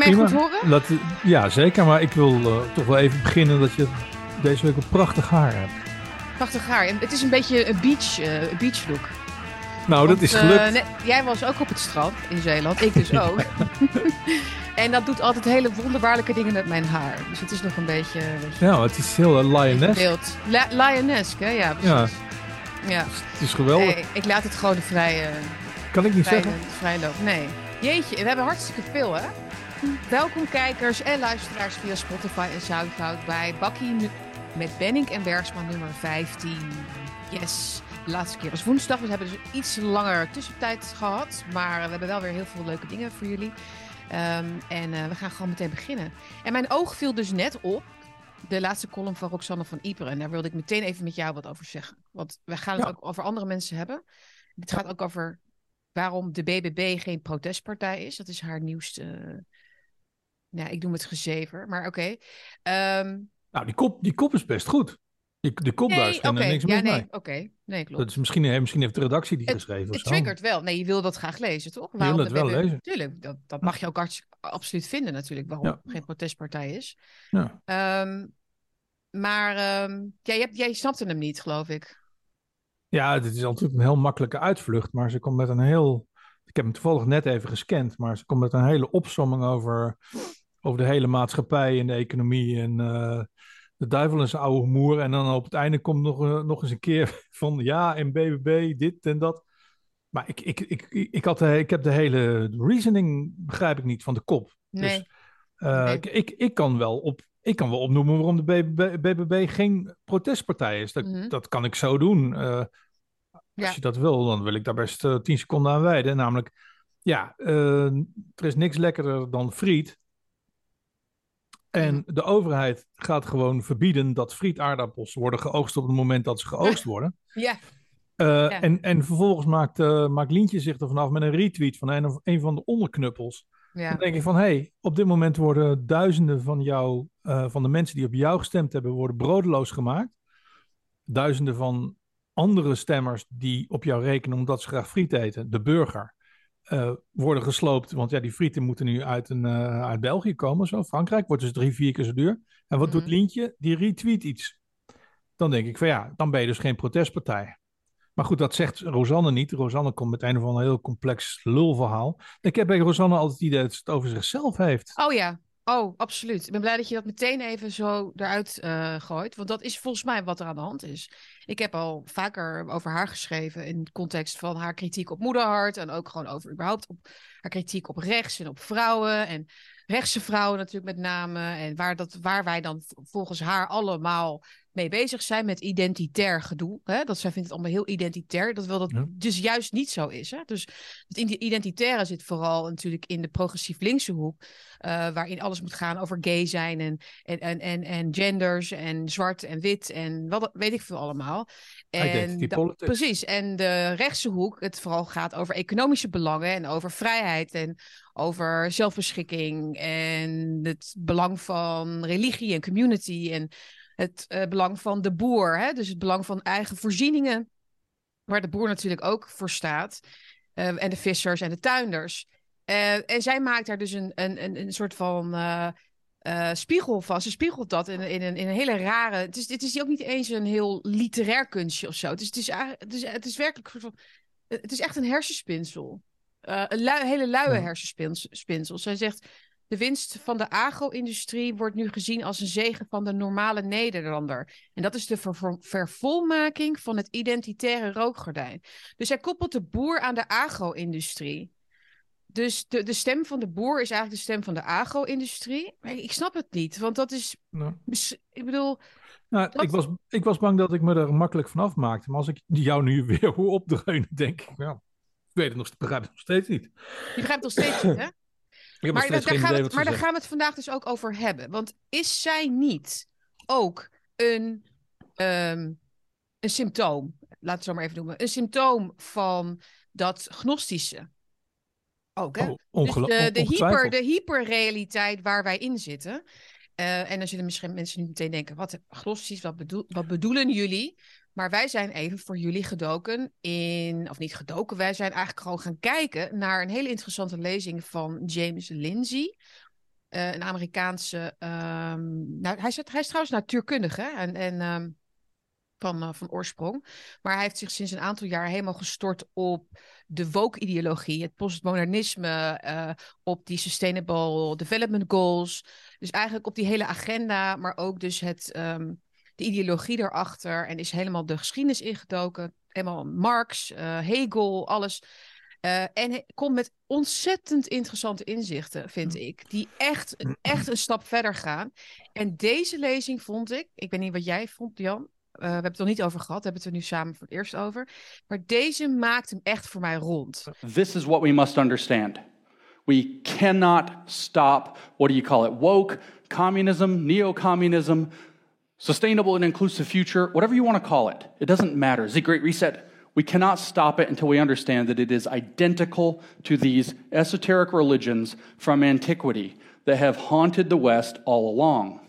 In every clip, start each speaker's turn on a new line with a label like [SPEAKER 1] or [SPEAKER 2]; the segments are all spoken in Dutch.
[SPEAKER 1] mij
[SPEAKER 2] prima.
[SPEAKER 1] goed horen?
[SPEAKER 2] Dat, ja, zeker. Maar ik wil eh, toch wel even beginnen dat je deze week een prachtig haar hebt.
[SPEAKER 1] Prachtig haar. Het is een beetje een beach, eh, beach look.
[SPEAKER 2] Nou, dat is
[SPEAKER 1] eh,
[SPEAKER 2] gelukt.
[SPEAKER 1] net- jij was ook op het strand in Zeeland. Ik dus ook. en dat doet altijd hele wonderbaarlijke dingen met mijn haar. Dus het is nog een beetje...
[SPEAKER 2] Ja, het is heel uh.
[SPEAKER 1] La Lionesk, hè? Ja, precies. Ja.
[SPEAKER 2] Het is geweldig.
[SPEAKER 1] Nee, ik laat het gewoon de vrije,
[SPEAKER 2] kan ik niet
[SPEAKER 1] vrije,
[SPEAKER 2] zeggen.
[SPEAKER 1] vrije loop. Nee. Jeetje, we hebben hartstikke veel, hè? Welkom kijkers en luisteraars via Spotify en Soundcloud bij Bakkie met Benning en Bergsman nummer 15. Yes. De laatste keer was woensdag. We hebben dus een iets langer tussentijd gehad. Maar we hebben wel weer heel veel leuke dingen voor jullie. Ehm, en eh, we gaan gewoon meteen beginnen. En mijn oog viel dus net op de laatste column van Roxanne van Iperen. En daar wilde ik meteen even met jou wat over zeggen. Want we gaan het
[SPEAKER 2] Ja.
[SPEAKER 1] ook over andere mensen hebben. Het gaat ook over waarom de BBB geen protestpartij is. Dat is haar nieuwste... eh, Ja, ik noem het gezever, maar oké. Ehm,
[SPEAKER 2] Nou, die kop, die kop is best goed. Die, de kop daar
[SPEAKER 1] nee,
[SPEAKER 2] is
[SPEAKER 1] oké.
[SPEAKER 2] geen- niks
[SPEAKER 1] Ja, nee, oké. Nee, klopt.
[SPEAKER 2] Dat is misschien, eh, misschien heeft de redactie die geschreven of
[SPEAKER 1] Het
[SPEAKER 2] zo.
[SPEAKER 1] triggert wel. Nee, je wil dat graag lezen, toch?
[SPEAKER 2] wil het wel lezen.
[SPEAKER 1] Tuurlijk, dat, dat mag je ook absoluut vinden natuurlijk, waarom
[SPEAKER 2] Ja.
[SPEAKER 1] het geen protestpartij is.
[SPEAKER 2] Ja.
[SPEAKER 1] Ehm, maar ehm, jij, jij snapte hem niet, geloof ik.
[SPEAKER 2] Ja, dit is natuurlijk een heel makkelijke uitvlucht, maar ze komt met een heel... Ik heb hem toevallig net even gescand, maar ze komt met een hele opsomming over, over de hele maatschappij en de economie en eh, de duivel oude moer. En dan op het einde komt nog, eh, nog eens een keer van ja, en BBB, dit en dat. Maar ik, ik, ik, ik, had de, ik heb de hele reasoning, begrijp ik niet, van de kop.
[SPEAKER 1] Nee.
[SPEAKER 2] Dus, eh,
[SPEAKER 1] Nee.
[SPEAKER 2] ik, ik, kan wel op, ik kan wel opnoemen waarom de BBB, BBB geen protestpartij is. Dat,
[SPEAKER 1] Mhm.
[SPEAKER 2] dat kan ik zo doen.
[SPEAKER 1] Ja.
[SPEAKER 2] als je dat wil, dan wil ik daar best tien seconden aan wijden. Namelijk, ja, er is niks lekkerder dan friet. En de overheid gaat gewoon verbieden dat frietaardappels worden geoogst op het moment dat ze geoogst worden.
[SPEAKER 1] Ja,
[SPEAKER 2] Eh,
[SPEAKER 1] Ja.
[SPEAKER 2] en, en vervolgens maakt, eh, maakt Lientje zich er vanaf met een retweet van een, of een van de onderknuppels.
[SPEAKER 1] ja.
[SPEAKER 2] Dan denk ik van, hé, hey, op dit moment worden duizenden van jou, eh, van de mensen die op jou gestemd hebben, worden broodeloos gemaakt. Duizenden van andere stemmers die op jou rekenen omdat ze graag friet eten, de burger, eh, worden gesloopt. Want ja, die frieten moeten nu uit, een, eh, uit België komen, zo. Frankrijk wordt dus drie, vier keer zo duur. En wat doet
[SPEAKER 1] Mhm.
[SPEAKER 2] Lientje? Die retweet iets. Dan denk ik van ja, dan ben je dus geen protestpartij. Maar goed, dat zegt Rosanne niet. Rosanne komt met een of ander heel complex lulverhaal. Ik heb bij Rosanne altijd het idee dat ze het over zichzelf heeft.
[SPEAKER 1] Oh ja, oh, absoluut. Ik ben blij dat je dat meteen even zo eruit eh, gooit. Want dat is volgens mij wat er aan de hand is. Ik heb al vaker over haar geschreven in de context van haar kritiek op moederhart. En ook gewoon over überhaupt op haar kritiek op rechts en op vrouwen. En rechtse vrouwen natuurlijk met name. En waar, dat, waar wij dan volgens haar allemaal mee bezig zijn met identitair gedoe. Hè? Dat zij vindt het allemaal heel identitair. Dat wel dat
[SPEAKER 2] Ja.
[SPEAKER 1] dus juist niet zo is. Hè? Dus het identitaire zit vooral natuurlijk in de progressief linkse hoek. eh, waarin alles moet gaan over gay zijn en, en, en, en, en genders en zwart en wit en wat weet ik veel allemaal.
[SPEAKER 2] Identity
[SPEAKER 1] da-
[SPEAKER 2] politics.
[SPEAKER 1] precies. En de rechtse hoek, het vooral gaat over economische belangen en over vrijheid en over zelfbeschikking en het belang van religie en community en het eh, belang van de boer. Hè? Dus het belang van eigen voorzieningen, waar de boer natuurlijk ook voor staat. eh, en de vissers en de tuinders. Eh, en zij maakt daar dus een, een, een, een soort van spiegel van. Ze spiegelt dat in, in, een, in een hele rare. Het is, het is ook niet eens een heel literair kunstje of zo. Het is, het is, het is, het is werkelijk. Het is echt een hersenspinsel. Eh, een lui- hele luie
[SPEAKER 2] Ja.
[SPEAKER 1] hersenspinsel. Zij zegt. De winst van de agro-industrie wordt nu gezien als een zegen van de normale Nederlander. En dat is de ver- vervolmaking van het identitaire rookgordijn. Dus hij koppelt de boer aan de agro-industrie. Dus de, de stem van de boer is eigenlijk de stem van de agro-industrie. Ik snap het niet, want dat is...
[SPEAKER 2] Nou,
[SPEAKER 1] Ik bedoel,
[SPEAKER 2] nou,
[SPEAKER 1] Dat-
[SPEAKER 2] ik, was, ik was bang dat ik me er makkelijk vanaf maakte. Maar als ik jou nu weer hoor opdreunen, denk ik, ik weet het nog, begrijp het nog steeds niet.
[SPEAKER 1] je begrijpt nog steeds niet, hè?
[SPEAKER 2] Ik
[SPEAKER 1] Maar, daar, gaan we het, maar daar gaan we het vandaag dus ook over hebben. Want is zij niet ook een, ehm, een symptoom, laten we het zo maar even noemen, een symptoom van dat gnostische? Ook, hè?
[SPEAKER 2] Oh,
[SPEAKER 1] Dus de, de, hyper, de hyperrealiteit waar wij in zitten. Eh, en dan zullen misschien mensen nu meteen denken: wat gnostisch, wat, bedoel, wat bedoelen jullie? Maar wij zijn even voor jullie gedoken in, of niet gedoken, wij zijn eigenlijk gewoon gaan kijken naar een hele interessante lezing van James Lindsay een Amerikaanse. Um, nou, hij, is, hij is trouwens natuurkundige en, en um, van, uh, van oorsprong. Maar hij heeft zich sinds een aantal jaar helemaal gestort op de woke-ideologie, het postmodernisme, uh, op die Sustainable Development Goals. Dus eigenlijk op die hele agenda, maar ook dus het, um, de ideologie erachter. En is helemaal de geschiedenis ingedoken. Helemaal Marx, uh, Hegel, alles. Uh, en komt met ontzettend interessante inzichten, vind ik. Die echt, echt een stap verder gaan. En deze lezing vond ik, ik weet niet wat jij vond, Jan. Uh, we hebben het er nog niet over gehad, we hebben het er nu samen voor het eerst over. Maar deze maakt hem echt voor mij rond.
[SPEAKER 3] This is what we must understand. We cannot stop, what do you call it, woke, communism, neo-communism, sustainable and inclusive future, whatever you want to call it. It doesn't matter. The Great Reset, we cannot stop it until we understand that it is identical to these esoteric religions from antiquity that have haunted the West all along.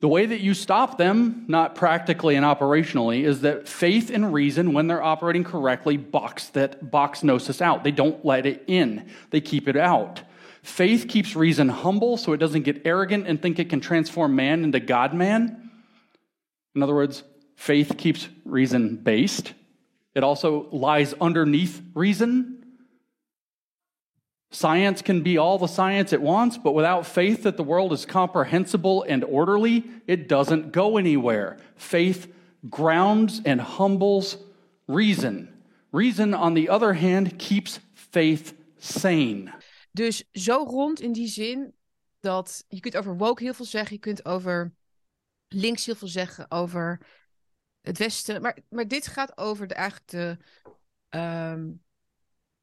[SPEAKER 3] The way that you stop them, not practically and operationally, is that faith and reason, when they're operating correctly, box that box gnosis out. They don't let it in, they keep it out. Faith keeps reason humble so it doesn't get arrogant and think it can transform man into God man. In other words, faith keeps reason based. It also lies underneath reason Science can be all the science it wants, but without faith that the world is comprehensible and orderly, it doesn't go anywhere. Faith grounds and humbles reason. Reason, on the other hand, keeps faith sane.
[SPEAKER 1] Dus zo rond in die zin dat je kunt over woke heel veel zeggen, je kunt over links heel veel zeggen, over het Westen. Maar, maar dit gaat over de, eigenlijk de. Um,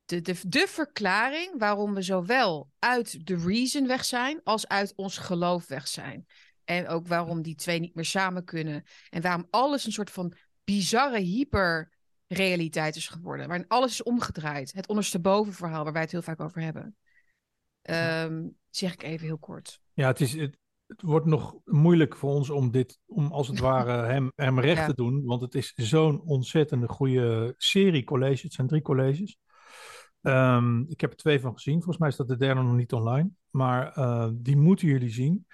[SPEAKER 1] de, de, de verklaring waarom we zowel uit de reason weg zijn als uit ons geloof weg zijn. En ook waarom die twee niet meer samen kunnen. En waarom alles een soort van bizarre hyperrealiteit is geworden. Waarin alles is omgedraaid. Het ondersteboven verhaal waar wij het heel vaak over hebben. Um, zeg ik even heel kort.
[SPEAKER 2] Ja, het, is, het, het, wordt nog moeilijk voor ons om dit, om als het ware hem, hem recht ja. te doen. Want het is zo'n ontzettende goede serie colleges. Het zijn drie colleges. Um, ik heb er twee van gezien. Volgens mij is dat de derde nog niet online. Maar uh, die moeten jullie zien.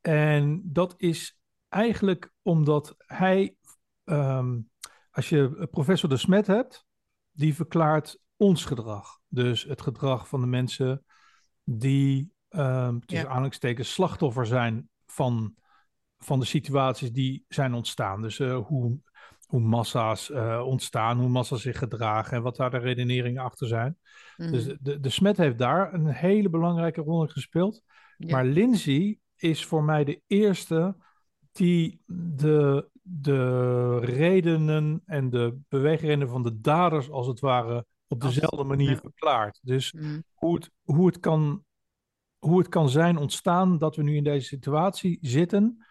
[SPEAKER 2] En dat is eigenlijk omdat hij, um, als je professor de Smet hebt, die verklaart ons gedrag. Dus het gedrag van de mensen die tussen ja. aanhalingstekens slachtoffer zijn van, van de situaties die zijn ontstaan. Dus uh, hoe hoe massa's uh, ontstaan, hoe massa's zich gedragen en wat daar de redeneringen achter zijn. Mm. Dus de, de Smet heeft daar een hele belangrijke rol in gespeeld. Ja. Maar Lindsay is voor mij de eerste die de, de redenen en de beweegredenen van de daders als het ware op dezelfde manier ja. verklaart. Dus mm. hoe, het, hoe, het kan, hoe het kan zijn ontstaan dat we nu in deze situatie zitten.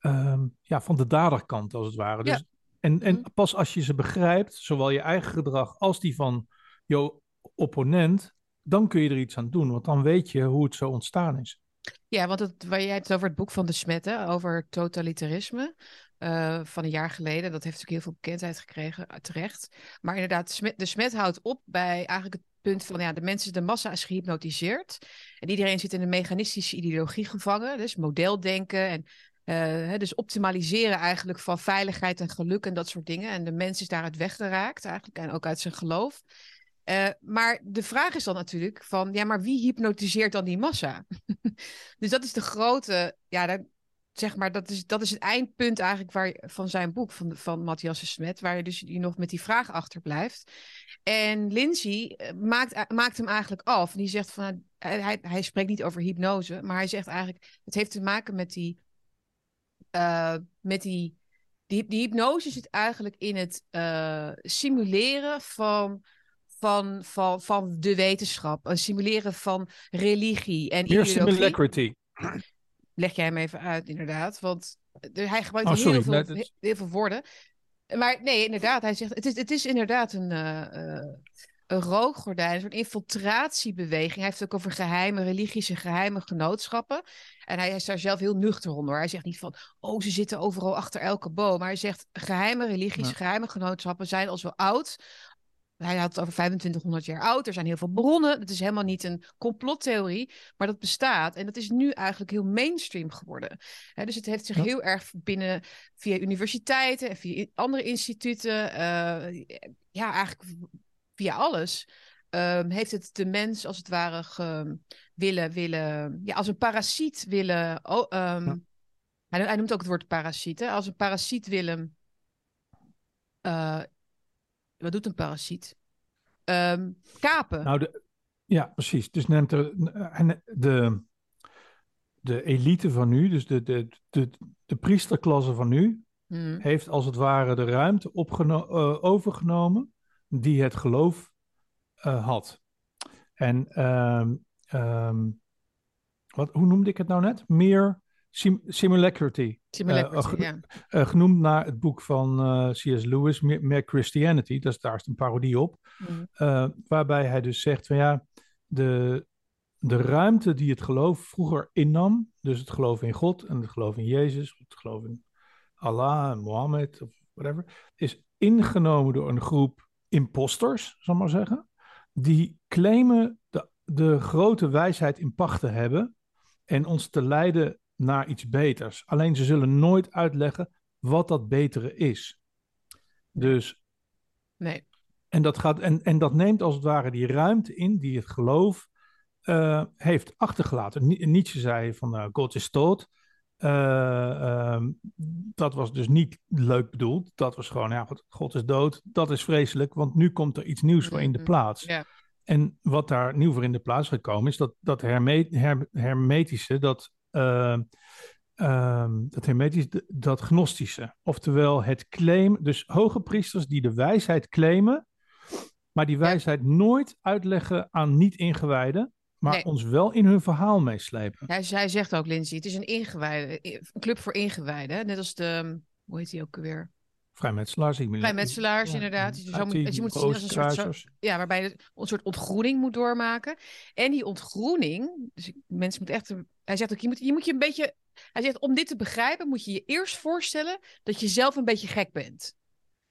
[SPEAKER 2] Um, ja, van de daderkant als het ware. Dus en, en mhm. pas als je ze begrijpt, zowel je eigen gedrag als die van jouw opponent, dan kun je er iets aan doen. Want dan weet je hoe het zo ontstaan is.
[SPEAKER 1] Ja, want het, waar jij het over het boek van de Smetten, over totalitarisme. Uh, van een jaar geleden. Dat heeft natuurlijk heel veel bekendheid gekregen, terecht. Maar inderdaad, de Smet houdt op bij eigenlijk het punt van ja, de mensen, de massa is gehypnotiseerd. En iedereen zit in een mechanistische ideologie gevangen. Dus modeldenken en uh, dus optimaliseren eigenlijk van veiligheid en geluk en dat soort dingen. En de mens is daaruit weggeraakt eigenlijk en ook uit zijn geloof. Uh, maar de vraag is dan natuurlijk van, ja, maar wie hypnotiseert dan die massa? dus dat is de grote, ja, dat, zeg maar, dat is, dat is het eindpunt eigenlijk waar, van zijn boek, van, van Matthias Smet, waar je dus je nog met die vraag achterblijft. En Lindsay eh, maakt, maakt hem eigenlijk af. En die zegt van, hij, hij spreekt niet over hypnose, maar hij zegt eigenlijk, het heeft te maken met die uh, met die, die, die hypnose zit eigenlijk in het uh, simuleren van, van, van, van de wetenschap. Een simuleren van religie en
[SPEAKER 2] Meer similacity.
[SPEAKER 1] Leg jij hem even uit, inderdaad. Want hij gebruikt oh, heel, veel, nee, heel veel woorden. Maar nee, inderdaad, hij zegt, het is, het is inderdaad een, uh, een rookgordijn, een soort infiltratiebeweging. Hij heeft het ook over geheime religies en geheime genootschappen. En hij is daar zelf heel nuchter onder. Hij zegt niet van, oh, ze zitten overal achter elke boom. Maar hij zegt, geheime religies, ja. geheime genootschappen zijn al zo oud hij had het over 2500 jaar oud. Er zijn heel veel bronnen. Het is helemaal niet een complottheorie, maar dat bestaat. En dat is nu eigenlijk heel mainstream geworden. dus het heeft zich heel erg binnen via universiteiten en via andere instituten, uh, ja, eigenlijk via alles. Um, heeft het de mens als het ware ge, willen, willen, ja, als een parasiet willen. Oh, um, hij, hij, noemt ook het woord parasiet. Hè? Als een parasiet willen. Uh, wat doet een parasiet? Um, kapen.
[SPEAKER 2] Nou, de, ja, precies. Dus neemt er de, de elite van nu, dus de, de, de, de priesterklasse van nu, hmm. heeft als het ware de ruimte opgeno- uh, overgenomen die het geloof uh, had. En um, um, wat, hoe noemde ik het nou net? Meer sim simulacrity.
[SPEAKER 1] Simulacrity, uh, ja.
[SPEAKER 2] Uh, genoemd naar het boek van C.S. Lewis, meer, Christianity. Dat is, daar is een parodie op. Mm. waarbij hij dus zegt van ja, de, de ruimte die het geloof vroeger innam, dus het geloof in God en het geloof in Jezus, het geloof in Allah en Mohammed of whatever, is ingenomen door een groep imposters, zal ik maar zeggen die claimen de, de grote wijsheid in pacht te hebben en ons te leiden naar iets beters. Alleen ze zullen nooit uitleggen wat dat betere is. Dus.
[SPEAKER 1] Nee.
[SPEAKER 2] En dat, gaat, en, en dat neemt als het ware die ruimte in die het geloof uh, heeft achtergelaten. Nietzsche zei van uh, God is dood. Uh, dat was dus niet leuk bedoeld. Dat was gewoon, ja, God is dood. Dat is vreselijk, want nu komt er iets nieuws voor in de mm-hmm. plaats.
[SPEAKER 1] Ja.
[SPEAKER 2] En wat daar nieuw voor in de plaats gekomen is, dat, dat hermetische, dat, uh, dat hermetische, dat gnostische. Oftewel het claim, dus hoge priesters die de wijsheid claimen, maar die wijsheid nooit uitleggen aan niet-ingewijden maar ons wel in hun verhaal meeslepen.
[SPEAKER 1] Ja, zij zegt ook, Lindsay, het is een ingewijde, een club voor ingewijden. Net als de, hoe heet die ook weer?
[SPEAKER 2] Vrijmetselaars.
[SPEAKER 1] Vrijmetselaars, inderdaad. Dus zo moet, je moet zien als een soort, ja, waarbij je een soort ontgroening moet doormaken. En die ontgroening, dus mensen moeten echt, hij zegt ook, je moet, je moet je een beetje, hij zegt, om dit te begrijpen moet je je eerst voorstellen dat je zelf een beetje gek bent.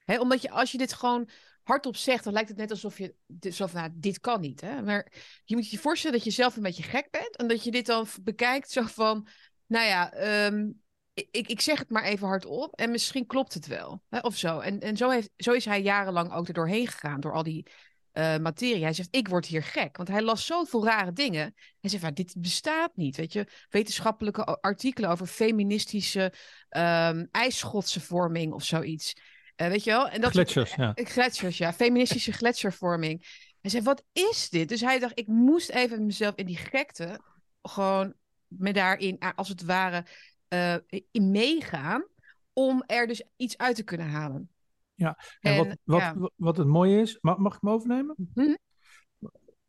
[SPEAKER 1] Omdat je, als je dit gewoon hardop zegt, dan lijkt het net alsof je van, nou, dit kan niet. Hè? Maar je moet je voorstellen dat je zelf een beetje gek bent en dat je dit dan bekijkt zo van, nou ja, ehm, ik, ik zeg het maar even hardop en misschien klopt het wel. Hè? Of zo. En, en zo, heeft, zo is hij jarenlang ook er doorheen gegaan, door al die uh, materie. Hij zegt, ik word hier gek. Want hij las zoveel rare dingen. Hij zegt, van, dit bestaat niet. Weet je, wetenschappelijke artikelen over feministische um, ijsschotse vorming of zoiets. Uh, weet je wel? En dat
[SPEAKER 2] gletsjers, ja.
[SPEAKER 1] Gletsjers, ja. Feministische gletsjervorming. Hij zei, wat is dit? Dus hij dacht, ik moest even mezelf in die gekte gewoon me daarin, als het ware, uh, in meegaan. Om er dus iets uit te kunnen halen.
[SPEAKER 2] Ja, en, wat, wat, wat het mooie is, mag, mag ik me overnemen? Mhm.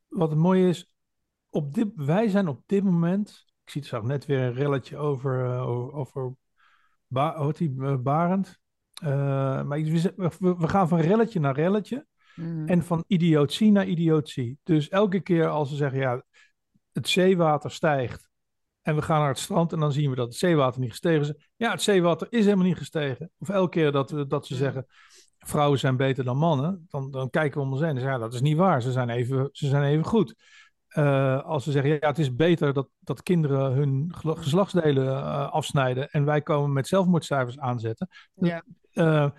[SPEAKER 2] Wat het mooie is, op dit, wij zijn op dit moment, ik zie het zo net weer een relletje over, uh, over, ba, die, uh, Barend. Maar we, we, gaan van relletje naar relletje. Mm. En van idiotie naar idiotie. Dus elke keer als ze zeggen, ja, het zeewater stijgt. En we gaan naar het strand en dan zien we dat het zeewater niet gestegen is. Ja, het zeewater is helemaal niet gestegen. Of elke keer dat, we, dat ze zeggen, vrouwen zijn beter dan mannen. Dan, dan kijken we om ons heen en zeggen, ja, dat is niet waar. Ze zijn even, ze zijn even goed. Uh, als ze zeggen, ja, het is beter dat, dat kinderen hun geslachtsdelen uh, afsnijden en wij komen met zelfmoordcijfers aanzetten.
[SPEAKER 1] Ja.
[SPEAKER 2] Uh,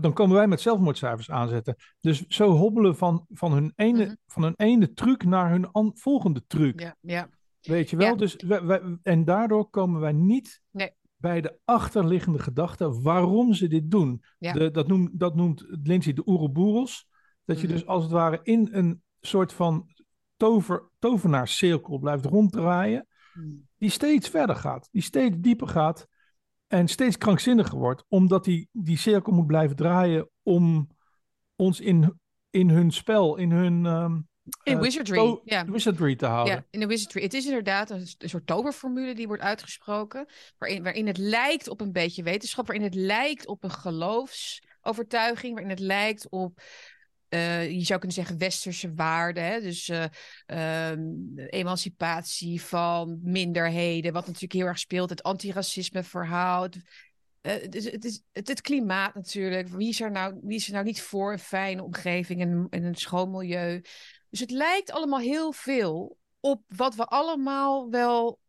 [SPEAKER 2] dan komen wij met zelfmoordcijfers aanzetten. Dus zo hobbelen van, van, hun, ene, mm-hmm. van hun ene truc naar hun volgende truc.
[SPEAKER 1] Ja, ja.
[SPEAKER 2] Weet je wel? Ja. Dus wij, wij, en daardoor komen wij niet
[SPEAKER 1] nee.
[SPEAKER 2] bij de achterliggende gedachte waarom ze dit doen.
[SPEAKER 1] Ja.
[SPEAKER 2] De, dat, noemt, dat noemt Lindsay de Ouroboros. Dat je mm-hmm. dus als het ware in een soort van tover, tovenaarscirkel blijft ronddraaien. Mm. Die steeds verder gaat. Die steeds dieper gaat. En steeds krankzinniger wordt, omdat die, die cirkel moet blijven draaien om ons in, in hun spel, in hun. Um,
[SPEAKER 1] in wizardry, ja.
[SPEAKER 2] wizardry te houden.
[SPEAKER 1] Ja, in de wizardry. Het is inderdaad een, een, soort toverformule die wordt uitgesproken, waarin, waarin het lijkt op een beetje wetenschap, waarin het lijkt op een geloofsovertuiging, waarin het lijkt op uh, je zou kunnen zeggen westerse waarden. Hè? Dus uh, um, emancipatie van minderheden, wat natuurlijk heel erg speelt. Het antiracisme verhaal. Het, eh, het, is, het, is, het, het klimaat natuurlijk. Wie is, er nou, wie is er nou niet voor een fijne omgeving en, en een schoon milieu? Dus het lijkt allemaal heel veel op wat we allemaal wel,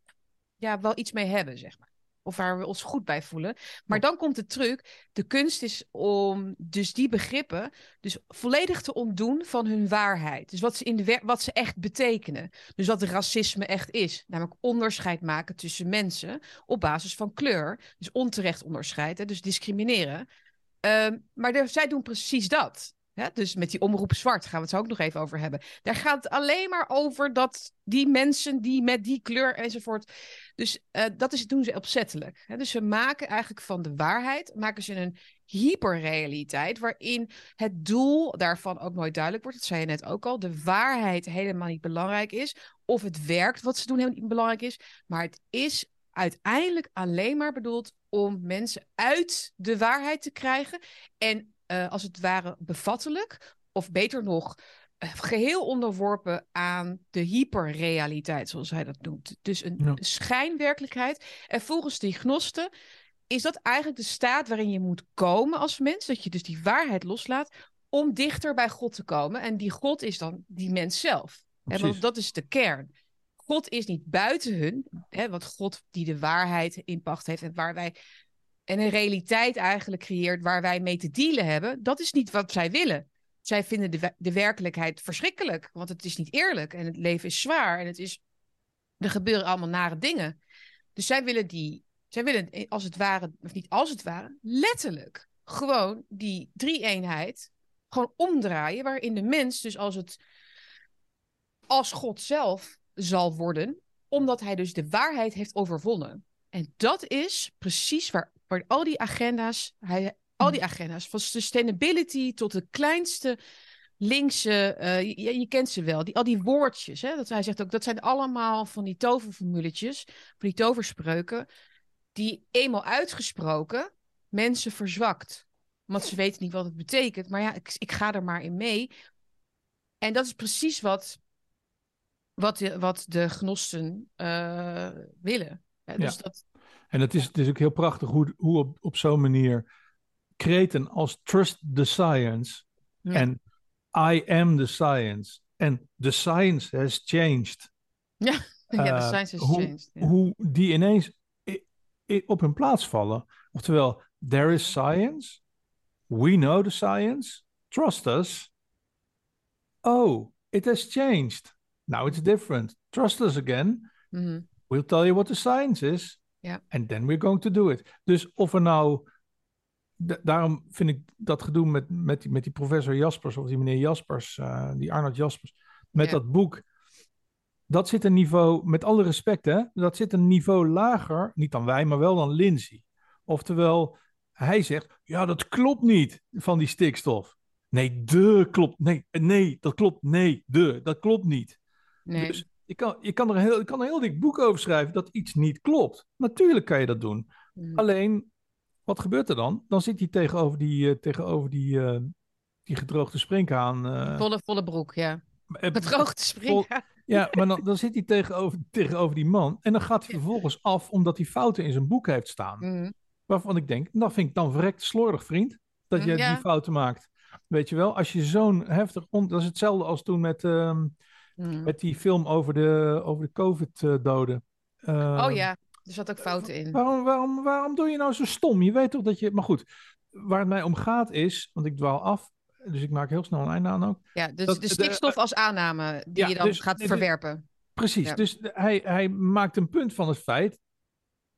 [SPEAKER 1] ja, wel iets mee hebben, zeg maar. Of waar we ons goed bij voelen. Maar dan komt de truc. De kunst is om dus die begrippen dus volledig te ontdoen van hun waarheid. Dus wat ze, in de wat ze echt betekenen. Dus wat racisme echt is. Namelijk onderscheid maken tussen mensen op basis van kleur. Dus onterecht onderscheid, hè, dus discrimineren. Um, maar zij doen precies dat. Dus met die omroep zwart gaan we het zo ook nog even over hebben. Daar gaat het alleen maar over dat die mensen die met die kleur enzovoort. Dus uh, dat is, doen ze opzettelijk. Hè? Dus ze maken eigenlijk van de waarheid maken ze een hyperrealiteit. Waarin het doel daarvan ook nooit duidelijk wordt. Dat zei je net ook al. De waarheid helemaal niet belangrijk is. Of het werkt wat ze doen helemaal niet belangrijk is. Maar het is uiteindelijk alleen maar bedoeld om mensen uit de waarheid te krijgen. En uh, als het ware bevattelijk, of beter nog, uh, geheel onderworpen aan de hyperrealiteit, zoals hij dat noemt. Dus een ja. schijnwerkelijkheid. En volgens die gnosten is dat eigenlijk de staat waarin je moet komen als mens, dat je dus die waarheid loslaat om dichter bij God te komen. En die God is dan die mens zelf. Hè, want dat is de kern. God is niet buiten hun, hè, want God die de waarheid in pacht heeft en waar wij en een realiteit eigenlijk creëert waar wij mee te dealen hebben, dat is niet wat zij willen. Zij vinden de, de werkelijkheid verschrikkelijk, want het is niet eerlijk en het leven is zwaar en het is, er gebeuren allemaal nare dingen. Dus zij willen die, zij willen als het ware, of niet als het ware, letterlijk gewoon die drie-eenheid gewoon omdraaien, waarin de mens dus als het als God zelf zal worden, omdat hij dus de waarheid heeft overwonnen. En dat is precies waar al die agenda's, hij, al die agenda's, van sustainability tot de kleinste linkse, uh, je, je, kent ze wel, die, al die woordjes. Hè, dat hij zegt ook, dat zijn allemaal van die toverformuletjes, van die toverspreuken, die eenmaal uitgesproken mensen verzwakt. Want ze weten niet wat het betekent. Maar ja, ik, ik ga er maar in mee. En dat is precies wat, wat, de, wat de gnosten uh, willen. dus
[SPEAKER 2] ja. dat, en het is, het is ook heel prachtig hoe, hoe op, op zo'n manier kreten als Trust the Science en I am the science en the science has changed.
[SPEAKER 1] Ja, ja the science has
[SPEAKER 2] hoe,
[SPEAKER 1] changed.
[SPEAKER 2] Hoe die ineens op hun plaats vallen. Oftewel, there is science, we know the science, trust us. Oh, it has changed. Now it's different. Trust us again. Mm -hmm. We'll tell you what the science is.
[SPEAKER 1] Ja.
[SPEAKER 2] And then we're going to do it. Dus of er nou. Daarom vind ik dat gedoe met, met, die, met die professor Jaspers of die meneer Jaspers, uh, die Arnold Jaspers, met dat boek. Dat zit een niveau, met alle respect, hè, dat zit een niveau lager, niet dan wij, maar wel dan Lindsay. Oftewel, hij zegt, ja, dat klopt niet van die stikstof. Nee, de klopt. Nee, nee, dat klopt. Nee, de, dat klopt niet.
[SPEAKER 1] Nee.
[SPEAKER 2] Dus je kan, je, kan er een heel, je kan een heel dik boek over schrijven dat iets niet klopt. Natuurlijk kan je dat doen.
[SPEAKER 1] Mm.
[SPEAKER 2] Alleen, wat gebeurt er dan? Dan zit hij tegenover die, uh, tegenover die, uh, die gedroogde springhaan. Uh,
[SPEAKER 1] volle, volle broek, ja. Gedroogde springhaan.
[SPEAKER 2] ja, maar dan, dan zit hij tegenover, tegenover die man. En dan gaat hij vervolgens af omdat hij fouten in zijn boek heeft staan.
[SPEAKER 1] Mm.
[SPEAKER 2] Waarvan ik denk, dat vind ik dan verrekt slordig, vriend. Dat je
[SPEAKER 1] ja.
[SPEAKER 2] die fouten maakt. Weet je wel, als je zo'n heftig... On... Dat is hetzelfde als toen met... Uh,
[SPEAKER 1] Mm.
[SPEAKER 2] Met die film over de, over de COVID-doden. Uh,
[SPEAKER 1] oh ja, er zat ook fouten in.
[SPEAKER 2] Waarom, waarom, waarom doe je nou zo stom? Je weet toch dat je. Maar goed, waar het mij om gaat is. Want ik dwaal af. Dus ik maak heel snel een einde aan ook.
[SPEAKER 1] Ja, dus dat, de stikstof de, als aanname die
[SPEAKER 2] ja,
[SPEAKER 1] je dan
[SPEAKER 2] dus,
[SPEAKER 1] gaat verwerpen.
[SPEAKER 2] Precies. Ja. Dus hij, hij maakt een punt van het feit.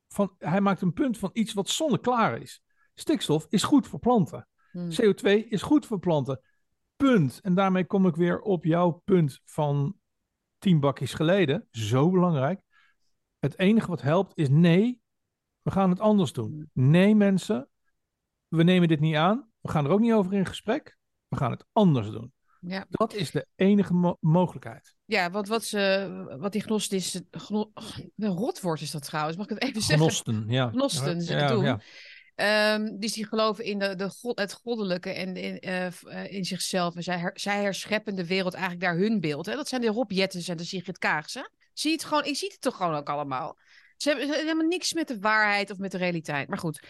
[SPEAKER 2] Van, hij maakt een punt van iets wat zonneklaar is. Stikstof is goed voor planten.
[SPEAKER 1] Hmm.
[SPEAKER 2] CO2 is goed voor planten. Punt. En daarmee kom ik weer op jouw punt van tien bakjes geleden. Zo belangrijk. Het enige wat helpt is nee, we gaan het anders doen. Nee mensen, we nemen dit niet aan. We gaan er ook niet over in gesprek. We gaan het anders doen.
[SPEAKER 1] Ja.
[SPEAKER 2] Dat is de enige mo mogelijkheid.
[SPEAKER 1] Ja, want wat, ze, wat die gnost is... Gno, rotwoord is dat trouwens, mag ik het even zeggen?
[SPEAKER 2] Gnosten, ja.
[SPEAKER 1] Gnosten, ze
[SPEAKER 2] ja,
[SPEAKER 1] doen.
[SPEAKER 2] ja.
[SPEAKER 1] Um, dus die geloven in de, de God, het goddelijke en in, uh, in zichzelf. En zij, zij herscheppen de wereld eigenlijk naar hun beeld. Hè? Dat zijn de Rob Jettens en de Sigrid Kaagse. Zie je het gewoon, ik zie het toch gewoon ook allemaal. Ze hebben, ze hebben helemaal niks met de waarheid of met de realiteit. Maar goed,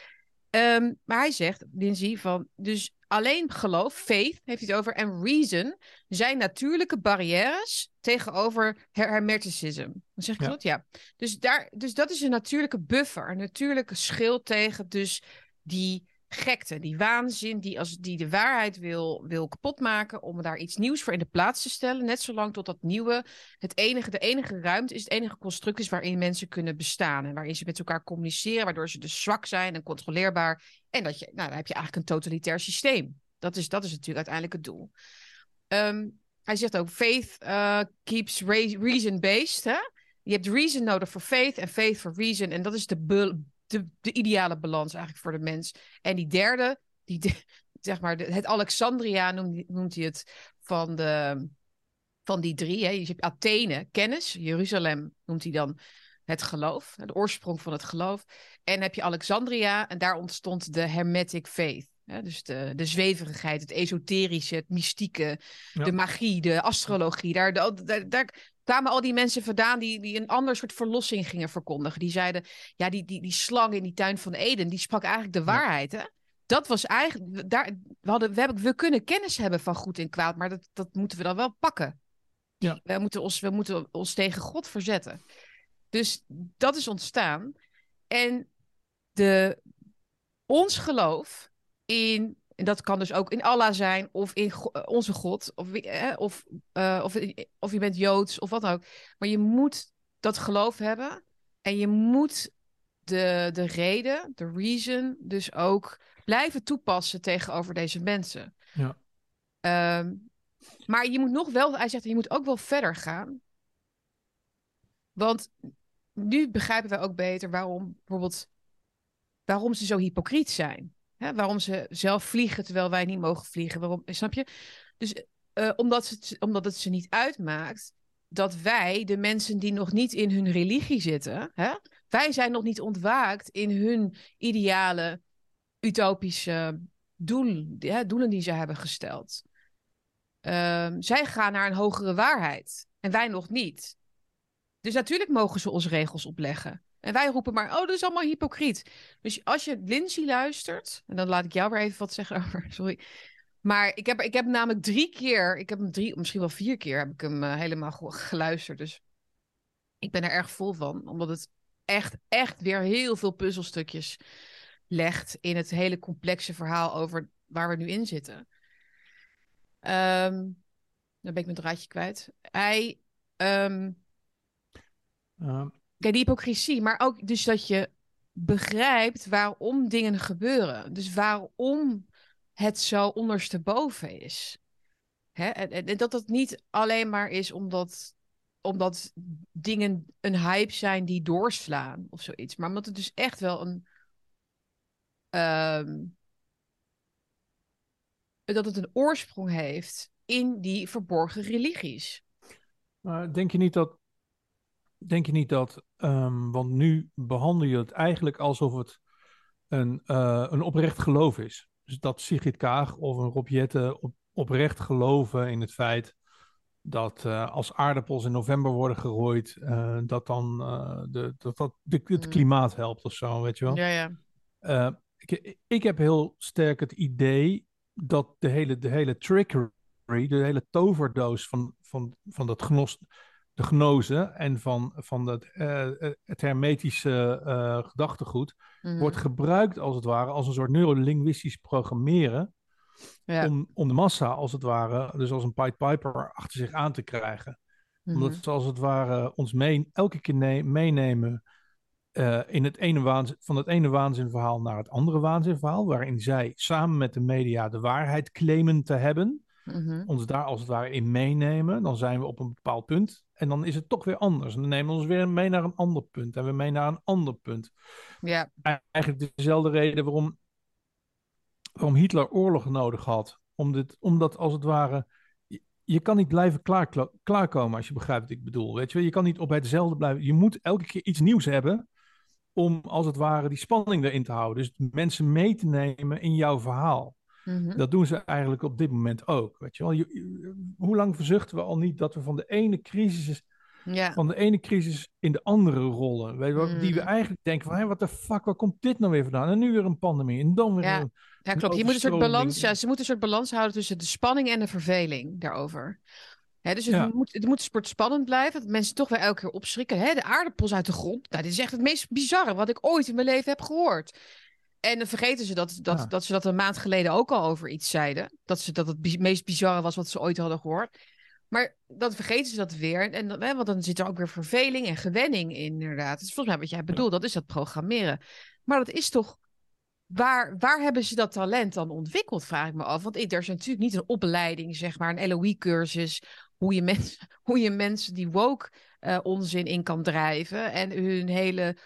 [SPEAKER 1] Ehm, maar hij zegt, Lindsay, van dus alleen geloof, faith heeft hij het over, en reason zijn natuurlijke barrières tegenover her hermeticism. Dan zeg ik
[SPEAKER 2] Ja.
[SPEAKER 1] dat? Ja. Dus, daar, dus dat is een natuurlijke buffer, een natuurlijke schild tegen dus die gekte, die waanzin, die, als, die de waarheid wil, wil kapotmaken, om daar iets nieuws voor in de plaats te stellen. Net zolang tot dat nieuwe het enige, de enige ruimte is, het enige construct is waarin mensen kunnen bestaan. En waarin ze met elkaar communiceren, waardoor ze dus zwak zijn en controleerbaar. En dat je, nou, dan heb je eigenlijk een totalitair systeem. Dat is, dat is natuurlijk uiteindelijk het doel. Ehm, hij zegt ook, faith eh, keeps reason-based. Je hebt reason nodig voor faith en faith voor reason. En dat is de, de, de ideale balans eigenlijk voor de mens. En die derde, die, de- zeg maar, de- het Alexandria noemt, noemt hij het van, de, van die drie. Hè? Je hebt Athene, kennis. Jeruzalem noemt hij dan het geloof, de oorsprong van het geloof. En heb je Alexandria en daar ontstond de Hermetic faith. Hè? Dus de, de zweverigheid, het esoterische, het mystieke,
[SPEAKER 2] Ja.
[SPEAKER 1] de magie, de astrologie. Daar, de- daar, daar kwamen al die mensen vandaan die, die een ander soort verlossing gingen verkondigen. Die zeiden, ja, die, die, die slang in die tuin van Eden, die sprak eigenlijk de waarheid. Hè? Dat was eigenlijk, daar, we, hadden, we, hebben, we kunnen kennis hebben van goed en kwaad, maar dat, dat moeten we dan wel pakken.
[SPEAKER 2] Ja.
[SPEAKER 1] We, moeten ons, we moeten ons tegen God verzetten. Dus dat is ontstaan. En de, ons geloof in, en dat kan dus ook in Allah zijn, of in Go- eh, onze God, of, wie- eh, of, eh, of, of je bent Joods, of wat dan ook. Maar je moet dat geloof hebben en je moet de, de reden, de reason, dus ook blijven toepassen tegenover deze mensen.
[SPEAKER 2] Ja.
[SPEAKER 1] Ehm, maar je moet nog wel, hij zegt, je moet ook wel verder gaan. Want nu begrijpen we ook beter waarom bijvoorbeeld waarom ze zo hypocriet zijn. Hè? Waarom ze zelf vliegen terwijl wij niet mogen vliegen. Waarom, snap je? Dus eh, omdat, het, omdat het ze niet uitmaakt dat wij, de mensen die nog niet in hun religie zitten, hè? wij zijn nog niet ontwaakt in hun ideale, utopische doel, hè, doelen die ze hebben gesteld. Ehm, zij gaan naar een hogere waarheid en wij nog niet. Dus natuurlijk mogen ze ons regels opleggen. En wij roepen maar, oh, dat is allemaal hypocriet. Dus als je Lindsay luistert, en dan laat ik jou weer even wat zeggen over, sorry. Maar ik heb, ik heb namelijk drie keer, ik heb hem drie, misschien wel vier keer, heb ik hem eh, helemaal ge- geluisterd. Dus ik ben er erg vol van, omdat het echt, echt weer heel veel puzzelstukjes legt in het hele complexe verhaal over waar we nu in zitten. Ehm dan ben ik mijn draadje kwijt. Hij,
[SPEAKER 2] Uh,
[SPEAKER 1] Kijk, die hypocrisie, maar ook dus dat je begrijpt waarom dingen gebeuren. Dus waarom het zo ondersteboven is. Hè? En, en, dat het niet alleen maar is omdat, omdat dingen een hype zijn die doorslaan of zoiets. Maar omdat het dus echt wel een. ehm, dat het een oorsprong heeft in die verborgen religies.
[SPEAKER 2] Maar denk je niet dat, denk je niet dat, ehm, want nu behandel je het eigenlijk alsof het een, eh, een oprecht geloof is. Dus dat Sigrid Kaag of een Rob Jetten op, oprecht geloven in het feit dat eh, als aardappels in november worden gerooid, eh, dat dan de, dat, dat de, het
[SPEAKER 1] Mm.
[SPEAKER 2] klimaat helpt of zo, weet je wel.
[SPEAKER 1] Ja, ja.
[SPEAKER 2] Ik, ik heb heel sterk het idee dat de hele, de hele trickery, de hele toverdoos van, van, van dat gnos, de gnoze en van, van dat, eh, het hermetische eh, gedachtegoed
[SPEAKER 1] Mhm.
[SPEAKER 2] wordt gebruikt als het ware als een soort neurolinguistisch programmeren
[SPEAKER 1] ja.
[SPEAKER 2] om, om de massa als het ware, dus als een Pied Piper achter zich aan te krijgen.
[SPEAKER 1] Mhm.
[SPEAKER 2] Omdat ze als het ware ons mee, elke keer ne- meenemen eh, in het ene waanzin, van het ene waanzinverhaal naar het andere waanzinverhaal, waarin zij samen met de media de waarheid claimen te hebben,
[SPEAKER 1] Mhm.
[SPEAKER 2] ons daar als het ware in meenemen, dan zijn we op een bepaald punt en dan is het toch weer anders. En dan nemen we ons weer mee naar een ander punt en weer mee naar een ander punt.
[SPEAKER 1] Ja,
[SPEAKER 2] Eigenlijk dezelfde reden waarom, waarom Hitler oorlog nodig had. Om dit, omdat als het ware, je, kan niet blijven klaar, klaarkomen als je begrijpt wat ik bedoel. Weet je, wel. je kan niet op hetzelfde blijven. Je moet elke keer iets nieuws hebben om als het ware die spanning erin te houden. Dus mensen mee te nemen in jouw verhaal.
[SPEAKER 1] Mhm.
[SPEAKER 2] Dat doen ze eigenlijk op dit moment ook. Weet je wel? Je- je- hoe lang verzuchten we al niet dat we van de ene crisis
[SPEAKER 1] Ja.
[SPEAKER 2] van de ene crisis in de andere rollen. Weet je, wel, Die we
[SPEAKER 1] Mm.
[SPEAKER 2] eigenlijk denken van, hé, wat de fuck, waar komt dit nou weer vandaan? En nu weer een pandemie en dan weer
[SPEAKER 1] Ja.
[SPEAKER 2] een...
[SPEAKER 1] Ja, klopt. Je moet een soort balans, ja, ze moeten een soort balans houden tussen de spanning en de verveling daarover. Dus het,
[SPEAKER 2] Ja.
[SPEAKER 1] moet, het moet sport spannend blijven, dat mensen toch weer elke keer opschrikken. Hè, de aardappels uit de grond, nou, dit is echt het meest bizarre wat ik ooit in mijn leven heb gehoord. En dan vergeten ze dat, dat,
[SPEAKER 2] Ja.
[SPEAKER 1] dat ze dat een maand geleden ook al over iets zeiden. Dat, ze, dat het bi- meest bizarre was wat ze ooit hadden gehoord. Maar dan vergeten ze dat weer. En dan, hè, want dan zit er ook weer verveling en gewenning in, inderdaad. Dat is volgens mij wat jij bedoelt, dat is dat programmeren. Maar dat is toch Waar, waar hebben ze dat talent dan ontwikkeld, vraag ik me af. Want er is natuurlijk niet een opleiding, zeg maar, een LOE-cursus, hoe je, mensen, hoe je mensen die woke eh, onzin in kan drijven en hun hele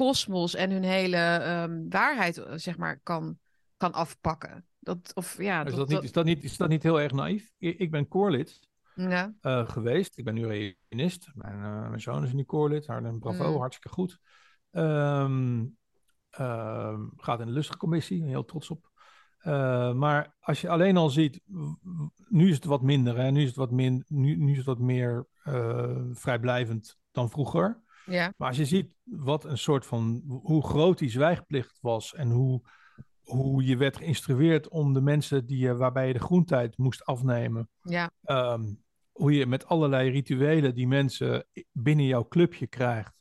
[SPEAKER 1] kosmos en hun hele ehm, waarheid, eh, zeg maar, kan, kan afpakken. Dat, of, ja,
[SPEAKER 2] Is
[SPEAKER 1] dat,
[SPEAKER 2] dat, niet, is, dat niet, is dat niet heel erg naïef? Ik, ik ben koorlid
[SPEAKER 1] ja,
[SPEAKER 2] eh, geweest. Ik ben nu reunist. Mijn, eh, mijn zoon is nu koorlid. Haar- Bravo,
[SPEAKER 1] Mm.
[SPEAKER 2] hartstikke goed. Ehm, ehm, gaat in de lustricommissie, heel trots op. Maar als je alleen al ziet, nu is het wat minder, hè? Nu, is het wat min, nu, nu is het wat meer vrijblijvend dan vroeger.
[SPEAKER 1] Ja,
[SPEAKER 2] Maar als je ziet wat een soort van, hoe groot die zwijgplicht was en hoe, hoe je werd geïnstrueerd om de mensen die je, waarbij je de groentijd moest afnemen,
[SPEAKER 1] ja,
[SPEAKER 2] ehm, hoe je met allerlei rituelen die mensen binnen jouw clubje krijgt,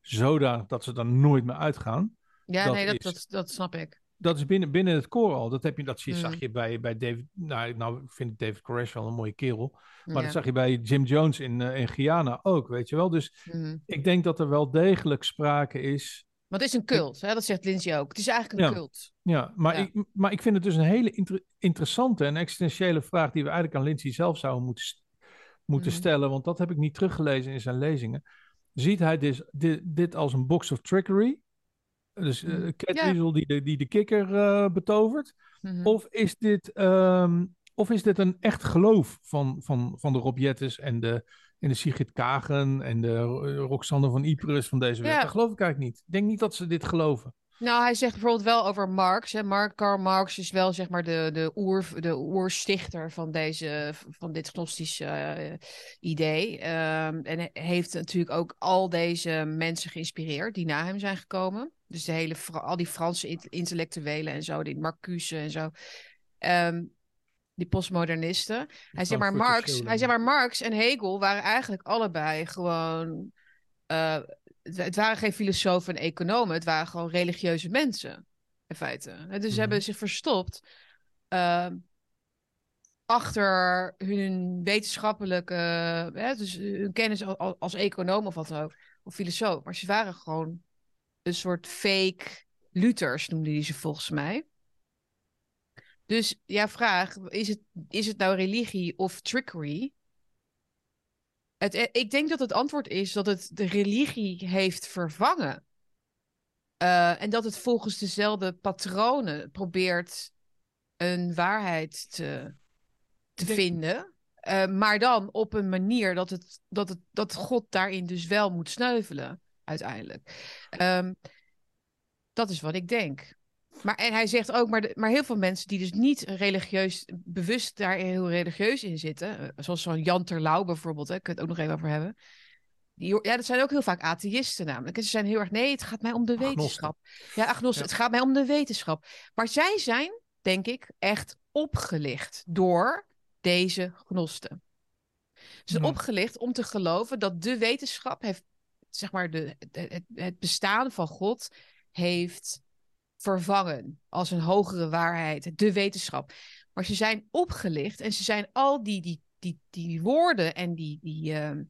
[SPEAKER 2] zodanig dat ze dan nooit meer uitgaan.
[SPEAKER 1] ja
[SPEAKER 2] Dat
[SPEAKER 1] nee, dat,
[SPEAKER 2] is-
[SPEAKER 1] dat, dat snap ik.
[SPEAKER 2] Dat is binnen, binnen het koor al. Dat, heb je, dat zie,
[SPEAKER 1] Mm.
[SPEAKER 2] zag je bij, bij David. Nou, nou, ik vind David Koresh wel een mooie kerel. Maar
[SPEAKER 1] ja.
[SPEAKER 2] dat zag je bij Jim Jones in, eh, in Guyana ook, weet je wel. Dus
[SPEAKER 1] Mhm.
[SPEAKER 2] ik denk dat er wel degelijk sprake is
[SPEAKER 1] Want het is een cult, hè? dat zegt Lindsay ook. Het is eigenlijk een
[SPEAKER 2] Ja.
[SPEAKER 1] cult.
[SPEAKER 2] Ja, maar,
[SPEAKER 1] Ja.
[SPEAKER 2] Ik, maar ik vind het dus een hele inter- interessante en existentiële vraag die we eigenlijk aan Lindsay zelf zouden moeten, st- moeten
[SPEAKER 1] Mhm.
[SPEAKER 2] stellen, want dat heb ik niet teruggelezen in zijn lezingen. Ziet hij dit, dit, dit als een box of trickery? Dus eh
[SPEAKER 1] Mhm.
[SPEAKER 2] Cat
[SPEAKER 1] Ja.
[SPEAKER 2] Die de, die de kikker eh, betovert?
[SPEAKER 1] Mhm.
[SPEAKER 2] Of is dit, ehm, of is dit een echt geloof van, van, van de Rob Jettes en de, en de Sigrid Kagen en de Ro- Roxanne van Ypres van deze wereld?
[SPEAKER 1] Ja.
[SPEAKER 2] Dat geloof ik eigenlijk niet. Ik denk niet dat ze dit geloven.
[SPEAKER 1] Nou, hij zegt bijvoorbeeld wel over Marx. Hè. Mark, Karl Marx is wel zeg maar de, de, oer, de oerstichter van, deze, van dit gnostische eh, idee. Ehm, en heeft natuurlijk ook al deze mensen geïnspireerd die na hem zijn gekomen. Dus de hele, al die Franse int- intellectuelen en zo, die Marcuse en zo. Ehm, die postmodernisten. Hij zegt maar Marx, hij zegt maar Marx en Hegel waren eigenlijk allebei gewoon. eh, het, het waren geen filosofen en economen, het waren gewoon religieuze mensen. In feite. En Dus ze
[SPEAKER 2] Mhm.
[SPEAKER 1] hebben zich verstopt eh, achter hun wetenschappelijke, hè, dus hun kennis als, als, als econoom of wat dan ook, of filosoof. Maar ze waren gewoon een soort fake Luthers, noemde die ze volgens mij. Dus ja, vraag, is het, is het nou religie of trickery? Het, eh, ik denk dat het antwoord is dat het de religie heeft vervangen. Eh, en dat het volgens dezelfde patronen probeert een waarheid te, te
[SPEAKER 2] denk-
[SPEAKER 1] vinden. Eh, maar dan op een manier dat, het, dat, het, dat God daarin dus wel moet sneuvelen, uiteindelijk. Ehm, dat is wat ik denk. Maar, en hij zegt ook, maar, de- maar heel veel mensen die dus niet religieus, bewust daar heel religieus in zitten, eh, zoals zo'n Jan Terlouw bijvoorbeeld, hè, ik kan het ook nog even over hebben. Die, ja, dat zijn ook heel vaak atheïsten namelijk. En ze zijn heel erg, nee, het gaat mij om de
[SPEAKER 2] Agnosten.
[SPEAKER 1] wetenschap. Ja, agnosten,
[SPEAKER 2] Ja.
[SPEAKER 1] het gaat mij om de wetenschap. Maar zij zijn, denk ik, echt opgelicht door deze gnosten. Ze zijn
[SPEAKER 2] Ja.
[SPEAKER 1] opgelicht om te geloven dat de wetenschap heeft, zeg maar, de, het, het bestaan van God heeft vervangen als een hogere waarheid, de wetenschap. Maar ze zijn opgelicht en ze zijn al die, die, die, die woorden en die, die, ehm,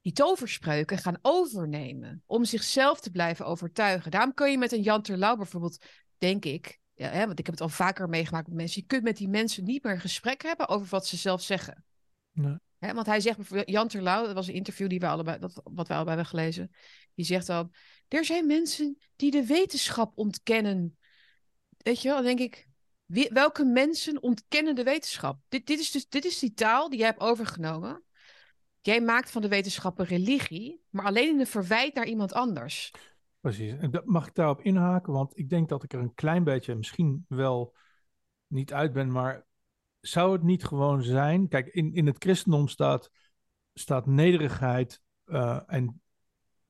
[SPEAKER 1] die toverspreuken gaan overnemen om zichzelf te blijven overtuigen. Daarom kun je met een Jan Terlouw bijvoorbeeld, denk ik, ja, hè, want ik heb het al vaker meegemaakt met mensen, je kunt met die mensen niet meer een gesprek hebben over wat ze zelf zeggen.
[SPEAKER 2] Nee.
[SPEAKER 1] Want hij zegt Jan Terlouw, dat was een interview die we allebei, dat, wat wij allebei hebben gelezen, die zegt dan, er zijn mensen die de wetenschap ontkennen. Weet je wel, dan denk ik, welke mensen ontkennen de wetenschap? Dit, dit, is dus, dit is die taal die jij hebt overgenomen. Jij maakt van de wetenschap een religie, maar alleen in een verwijt naar iemand anders.
[SPEAKER 2] Precies. En dat, mag ik daarop inhaken? Want ik denk dat ik er een klein beetje misschien wel niet uit ben, maar zou het niet gewoon zijn? Kijk, in, in het christendom staat, staat nederigheid uh, en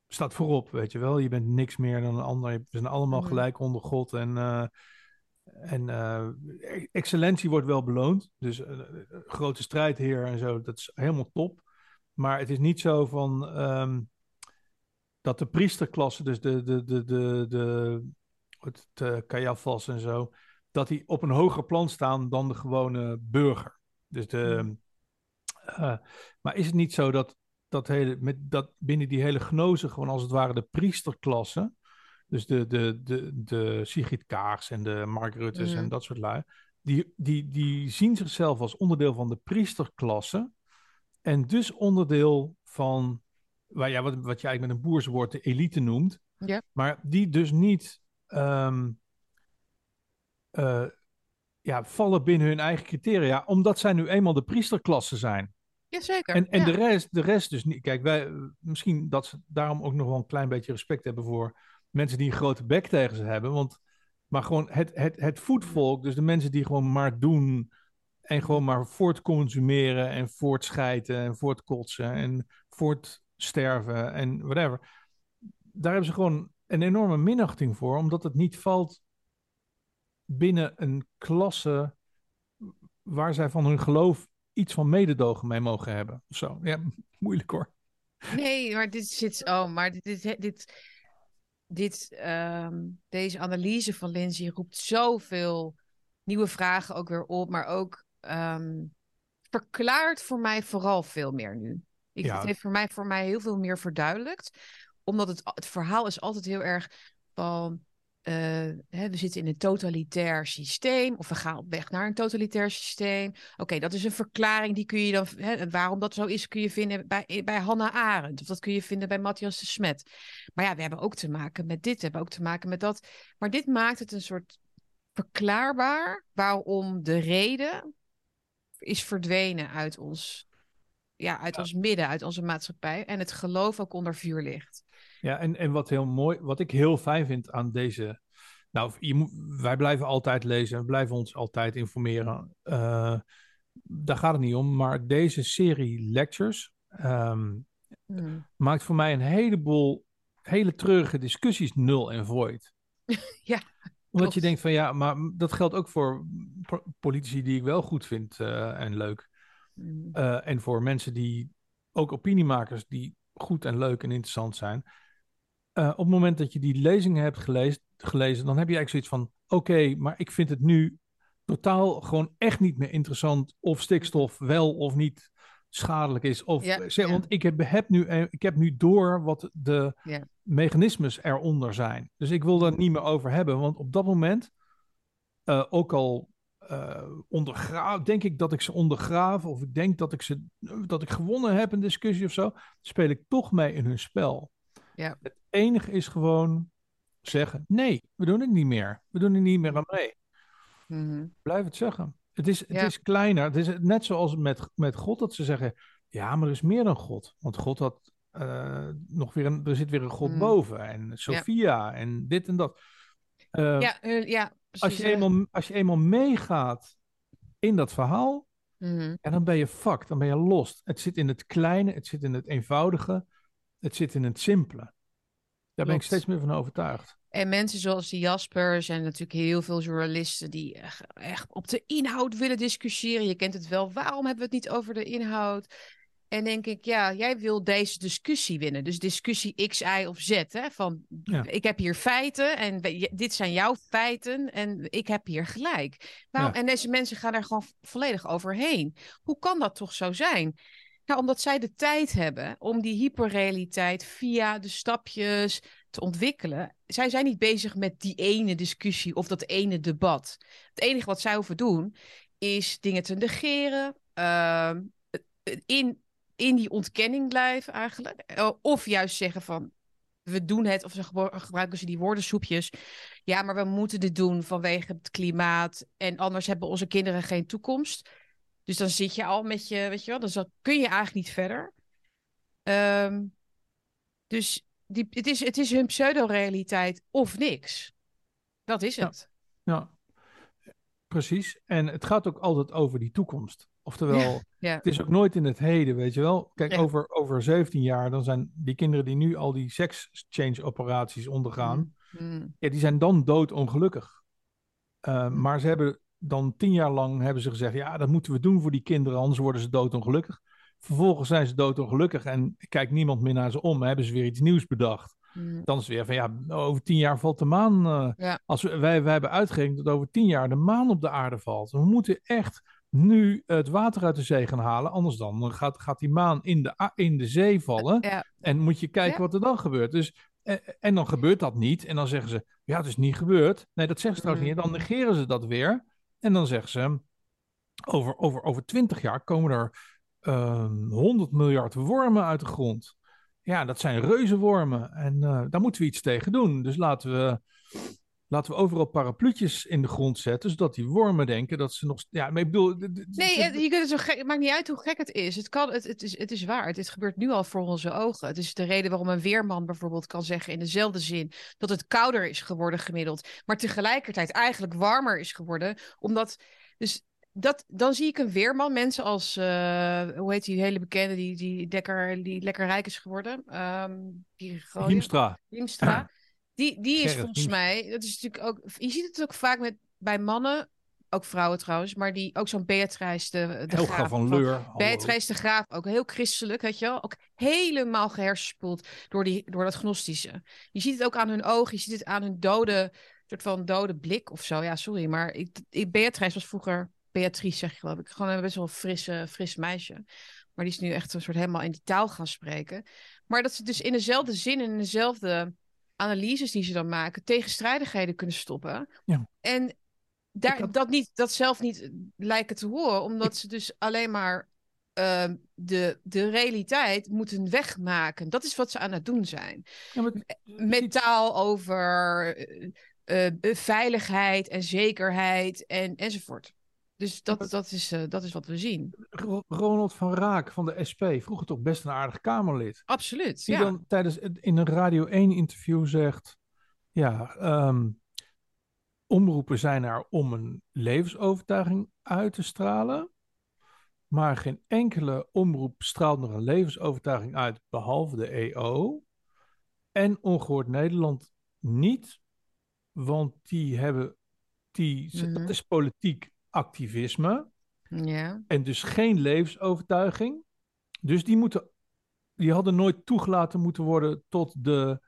[SPEAKER 2] staat voorop, weet je wel. Je bent niks meer dan een ander. We zijn allemaal
[SPEAKER 1] Mhm.
[SPEAKER 2] gelijk onder God. En, eh, en eh, excellentie wordt wel beloond. Dus eh, grote strijdheer en zo, dat is helemaal top. Maar het is niet zo van ehm, dat de priesterklasse, dus de, de, de, de, de het uh, en zo, dat die op een hoger plan staan dan de gewone burger. Dus de, uh, maar is het niet zo dat, dat, hele, met, dat binnen die hele gnoze gewoon als het ware de priesterklasse, dus de, de, de, de Sigrid Kaars en de Mark Ruttes en dat soort lui, die, die, die zien zichzelf als onderdeel van de priesterklasse en dus onderdeel van, waar, ja, wat, wat je eigenlijk met een boerswoord de elite noemt,
[SPEAKER 1] Ja.
[SPEAKER 2] maar die dus niet ehm, eh, ja, vallen binnen hun eigen criteria, omdat zij nu eenmaal de priesterklasse zijn.
[SPEAKER 1] Jazeker.
[SPEAKER 2] En, en
[SPEAKER 1] ja.
[SPEAKER 2] de, rest, de rest dus niet. Kijk, wij, misschien dat ze daarom ook nog wel een klein beetje respect hebben voor mensen die een grote bek tegen ze hebben. Want, maar gewoon het, het, het voetvolk, dus de mensen die gewoon maar doen en gewoon maar voortconsumeren en voortschijten en voortkotsen en voortsterven en whatever. Daar hebben ze gewoon een enorme minachting voor, omdat het niet valt binnen een klasse waar zij van hun geloof iets van mededogen mee mogen hebben. Of zo. Ja, moeilijk hoor.
[SPEAKER 1] Nee, maar dit zit. Oh, maar dit. dit, dit, dit ehm, deze analyse van Lindsay roept zoveel nieuwe vragen ook weer op, maar ook ehm, verklaart voor mij vooral veel meer nu. Ik,
[SPEAKER 2] Ja.
[SPEAKER 1] Het heeft voor mij, voor mij heel veel meer verduidelijkt, omdat het, het verhaal is altijd heel erg van. Eh, hè, we zitten in een totalitair systeem, of we gaan op weg naar een totalitair systeem. Oké, dat is een verklaring, die kun je dan, hè, waarom dat zo is, kun je vinden bij, bij Hannah Arendt, of dat kun je vinden bij Matthias de Smet. Maar ja, we hebben ook te maken met dit, we hebben ook te maken met dat. Maar dit maakt het een soort verklaarbaar waarom de reden is verdwenen uit ons, ja, uit ons midden, uit onze maatschappij, en het geloof ook onder vuur ligt.
[SPEAKER 2] Ja, en, en wat heel mooi, wat ik heel fijn vind aan deze. Nou, je moet, wij blijven altijd lezen, we blijven ons altijd informeren. Uh, daar gaat het niet om. Maar deze serie lectures um,
[SPEAKER 1] Hmm.
[SPEAKER 2] maakt voor mij een heleboel hele treurige discussies nul en void.
[SPEAKER 1] ja.
[SPEAKER 2] Omdat
[SPEAKER 1] klopt.
[SPEAKER 2] je denkt van ja, maar dat geldt ook voor politici die ik wel goed vind uh, en leuk.
[SPEAKER 1] Hmm.
[SPEAKER 2] Uh, en voor mensen die, ook opiniemakers die goed en leuk en interessant zijn. Uh, op het moment dat je die lezingen hebt gelezen, gelezen dan heb je eigenlijk zoiets van: oké, okay, maar ik vind het nu totaal gewoon echt niet meer interessant of stikstof wel of niet schadelijk is. Of,
[SPEAKER 1] Ja,
[SPEAKER 2] zeg,
[SPEAKER 1] ja.
[SPEAKER 2] Want ik heb, heb nu, eh, ik heb nu door wat de
[SPEAKER 1] Ja.
[SPEAKER 2] mechanismes eronder zijn. Dus ik wil daar niet meer over hebben, want op dat moment, uh, ook al uh, ondergraaf, denk ik dat ik ze ondergraaf, of ik denk dat ik, ze, dat ik gewonnen heb in discussie of zo, speel ik toch mee in hun spel.
[SPEAKER 1] Ja.
[SPEAKER 2] Het enige is gewoon zeggen: nee, we doen het niet meer. We doen er niet meer aan mee.
[SPEAKER 1] Mhm.
[SPEAKER 2] Blijf het zeggen. Het is, het
[SPEAKER 1] Ja.
[SPEAKER 2] is kleiner. Het is net zoals met, met God dat ze zeggen: ja, maar er is meer dan God. Want God had uh, nog weer een, er zit weer een God
[SPEAKER 1] Mm.
[SPEAKER 2] boven. En Sophia en dit en dat. Uh,
[SPEAKER 1] ja, uh, ja,
[SPEAKER 2] als,
[SPEAKER 1] precies.
[SPEAKER 2] je eenmaal, als je eenmaal meegaat in dat verhaal,
[SPEAKER 1] Mhm.
[SPEAKER 2] ja, dan ben je fucked, dan ben je lost. Het zit in het kleine, het zit in het eenvoudige, het zit in het simpele. Daar ben ik steeds meer van overtuigd.
[SPEAKER 1] En mensen zoals die Jaspers en natuurlijk heel veel journalisten die echt, op de inhoud willen discussiëren. Je kent het wel, waarom hebben we het niet over de inhoud? En denk ik, ja, jij wil deze discussie winnen. Dus discussie X, Y of Z. Hè? Van,
[SPEAKER 2] Ja.
[SPEAKER 1] ik heb hier feiten en dit zijn jouw feiten en ik heb hier gelijk. Waarom?
[SPEAKER 2] Ja.
[SPEAKER 1] En deze mensen gaan er gewoon volledig overheen. Hoe kan dat toch zo zijn? Nou, omdat zij de tijd hebben om die hyperrealiteit via de stapjes te ontwikkelen. Zij zijn niet bezig met die ene discussie of dat ene debat. Het enige wat zij hoeven doen is dingen te negeren, ehm, in, in die ontkenning blijven eigenlijk. Eh, Of juist zeggen van, we doen het, of ze gebruiken ze die woordensoepjes. Ja, maar we moeten dit doen vanwege het klimaat en anders hebben onze kinderen geen toekomst. Dus dan zit je al met je, weet je wel, dus dan kun je eigenlijk niet verder. Ehm, dus die, het, is, het is hun pseudo-realiteit of niks. Dat is het.
[SPEAKER 2] Ja, precies. En het gaat ook altijd over die toekomst. Oftewel,
[SPEAKER 1] Ja.
[SPEAKER 2] het is ook nooit in het heden, weet je wel. Kijk, over, over 17 jaar, dan zijn die kinderen die nu al die sex change operaties ondergaan,
[SPEAKER 1] Mm.
[SPEAKER 2] ja, die zijn dan doodongelukkig. Uh, maar ze hebben dan tien jaar lang hebben ze gezegd, ja, dat moeten we doen voor die kinderen, anders worden ze doodongelukkig. Vervolgens zijn ze doodongelukkig en kijkt niemand meer naar ze om. Hebben ze weer iets nieuws bedacht.
[SPEAKER 1] Mm.
[SPEAKER 2] Dan is het weer van, ja, over tien jaar valt de maan. eh,
[SPEAKER 1] Ja.
[SPEAKER 2] als we, wij, wij hebben uitgerekend dat over tien jaar de maan op de aarde valt. We moeten echt nu het water uit de zee gaan halen. Anders dan gaat, gaat die maan in de, in de zee vallen.
[SPEAKER 1] Ja.
[SPEAKER 2] En moet je kijken
[SPEAKER 1] Ja.
[SPEAKER 2] wat er dan gebeurt. Dus, eh, en dan gebeurt dat niet. En dan zeggen ze, ja, het is niet gebeurd. Nee, dat zeggen ze trouwens
[SPEAKER 1] Mhm.
[SPEAKER 2] niet. Dan negeren ze dat weer. En dan zeggen ze, over, over, over 20 jaar komen er ehm 100 miljard wormen uit de grond. Ja, dat zijn reuzenwormen. En eh, daar moeten we iets tegen doen. Dus laten we, laten we overal parapluutjes in de grond zetten. Zodat die wormen denken dat ze nog... Ja, maar ik bedoel...
[SPEAKER 1] Nee, het, je kunt het, zo gek, het maakt niet uit hoe gek het is. Het, kan, het, het, is, het is waar. Het, gebeurt nu al voor onze ogen. Het is de reden waarom een weerman bijvoorbeeld kan zeggen in dezelfde zin dat het kouder is geworden gemiddeld, maar tegelijkertijd eigenlijk warmer is geworden. Omdat, dus dat, dan zie ik een weerman, mensen als, eh, hoe heet die hele bekende, die, die, lekker, die lekker rijk is geworden. Ehm die
[SPEAKER 2] Hiemstra.
[SPEAKER 1] Die, die is volgens mij, dat is natuurlijk ook, je ziet het ook vaak met, bij mannen, ook vrouwen trouwens, maar die ook zo'n Beatrice de, de
[SPEAKER 2] Helga
[SPEAKER 1] Graaf
[SPEAKER 2] van Leur.
[SPEAKER 1] Beatrice de Graaf, ook heel christelijk, weet je wel. Ook helemaal gehersenspoeld door, die, door dat gnostische. Je ziet het ook aan hun ogen, je ziet het aan hun dode, soort van dode blik of zo. Ja, sorry, maar ik, ik, Beatrice was vroeger, Beatrice zeg je geloof ik, gewoon een best wel frisse, fris meisje. Maar die is nu echt een soort helemaal in die taal gaan spreken. Maar dat ze dus in dezelfde zin en in dezelfde analyses die ze dan maken, tegenstrijdigheden kunnen stoppen.
[SPEAKER 2] Ja.
[SPEAKER 1] En daar,
[SPEAKER 2] had-
[SPEAKER 1] dat, niet, dat zelf niet lijken te horen, omdat ze dus alleen maar ehm, de, de realiteit moeten wegmaken. Dat is wat ze aan het doen zijn.
[SPEAKER 2] Ja, maar-
[SPEAKER 1] Met taal over eh, veiligheid en zekerheid en, enzovoort. Dus dat, dat, is, eh, dat is wat we zien.
[SPEAKER 2] Ro- Ronald van Raak van de SP, vroeger toch best een aardig Kamerlid.
[SPEAKER 1] Absoluut.
[SPEAKER 2] Die
[SPEAKER 1] Ja.
[SPEAKER 2] dan tijdens in een Radio 1 interview zegt: Ja, ehm, omroepen zijn er om een levensovertuiging uit te stralen. Maar geen enkele omroep straalt nog een levensovertuiging uit, behalve de EO. En Ongehoord Nederland niet, want die hebben. Die,
[SPEAKER 1] Mhm.
[SPEAKER 2] Dat is politiek activisme.
[SPEAKER 1] ja.
[SPEAKER 2] En dus geen levensovertuiging. Dus die, moeten, die hadden nooit toegelaten moeten worden tot, de,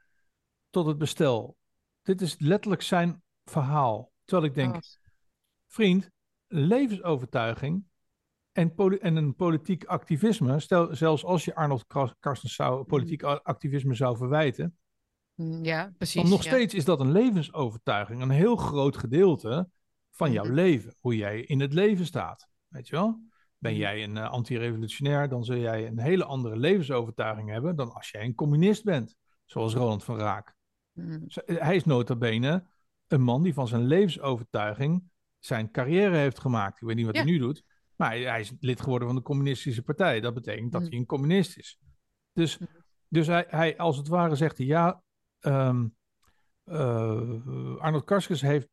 [SPEAKER 2] tot het bestel. Dit is letterlijk zijn verhaal. Terwijl ik denk,
[SPEAKER 1] Oh.
[SPEAKER 2] vriend, levensovertuiging en, en een politiek activisme, stel, zelfs als je Arnold Kar- Karstens zou, politiek a- activisme zou verwijten,
[SPEAKER 1] Mm, Ja, precies.
[SPEAKER 2] dan nog
[SPEAKER 1] ja.
[SPEAKER 2] steeds is dat een levensovertuiging, een heel groot gedeelte van jouw
[SPEAKER 1] Mhm.
[SPEAKER 2] leven, hoe jij in het leven staat. Weet je wel? Ben
[SPEAKER 1] Mhm.
[SPEAKER 2] jij een eh, anti-revolutionair, dan zul jij een hele andere levensovertuiging hebben dan als jij een communist bent, zoals Roland van Raak.
[SPEAKER 1] Mm,
[SPEAKER 2] Z- Hij is nota bene een man die van zijn levensovertuiging zijn carrière heeft gemaakt. Ik weet niet wat
[SPEAKER 1] Ja.
[SPEAKER 2] hij nu doet, maar hij, hij is lid geworden van de communistische partij. Dat betekent dat
[SPEAKER 1] Mhm.
[SPEAKER 2] hij een communist is. Dus,
[SPEAKER 1] Mhm.
[SPEAKER 2] dus hij, hij, als het ware zegt hij, ja, eh, Arnold Karskens heeft,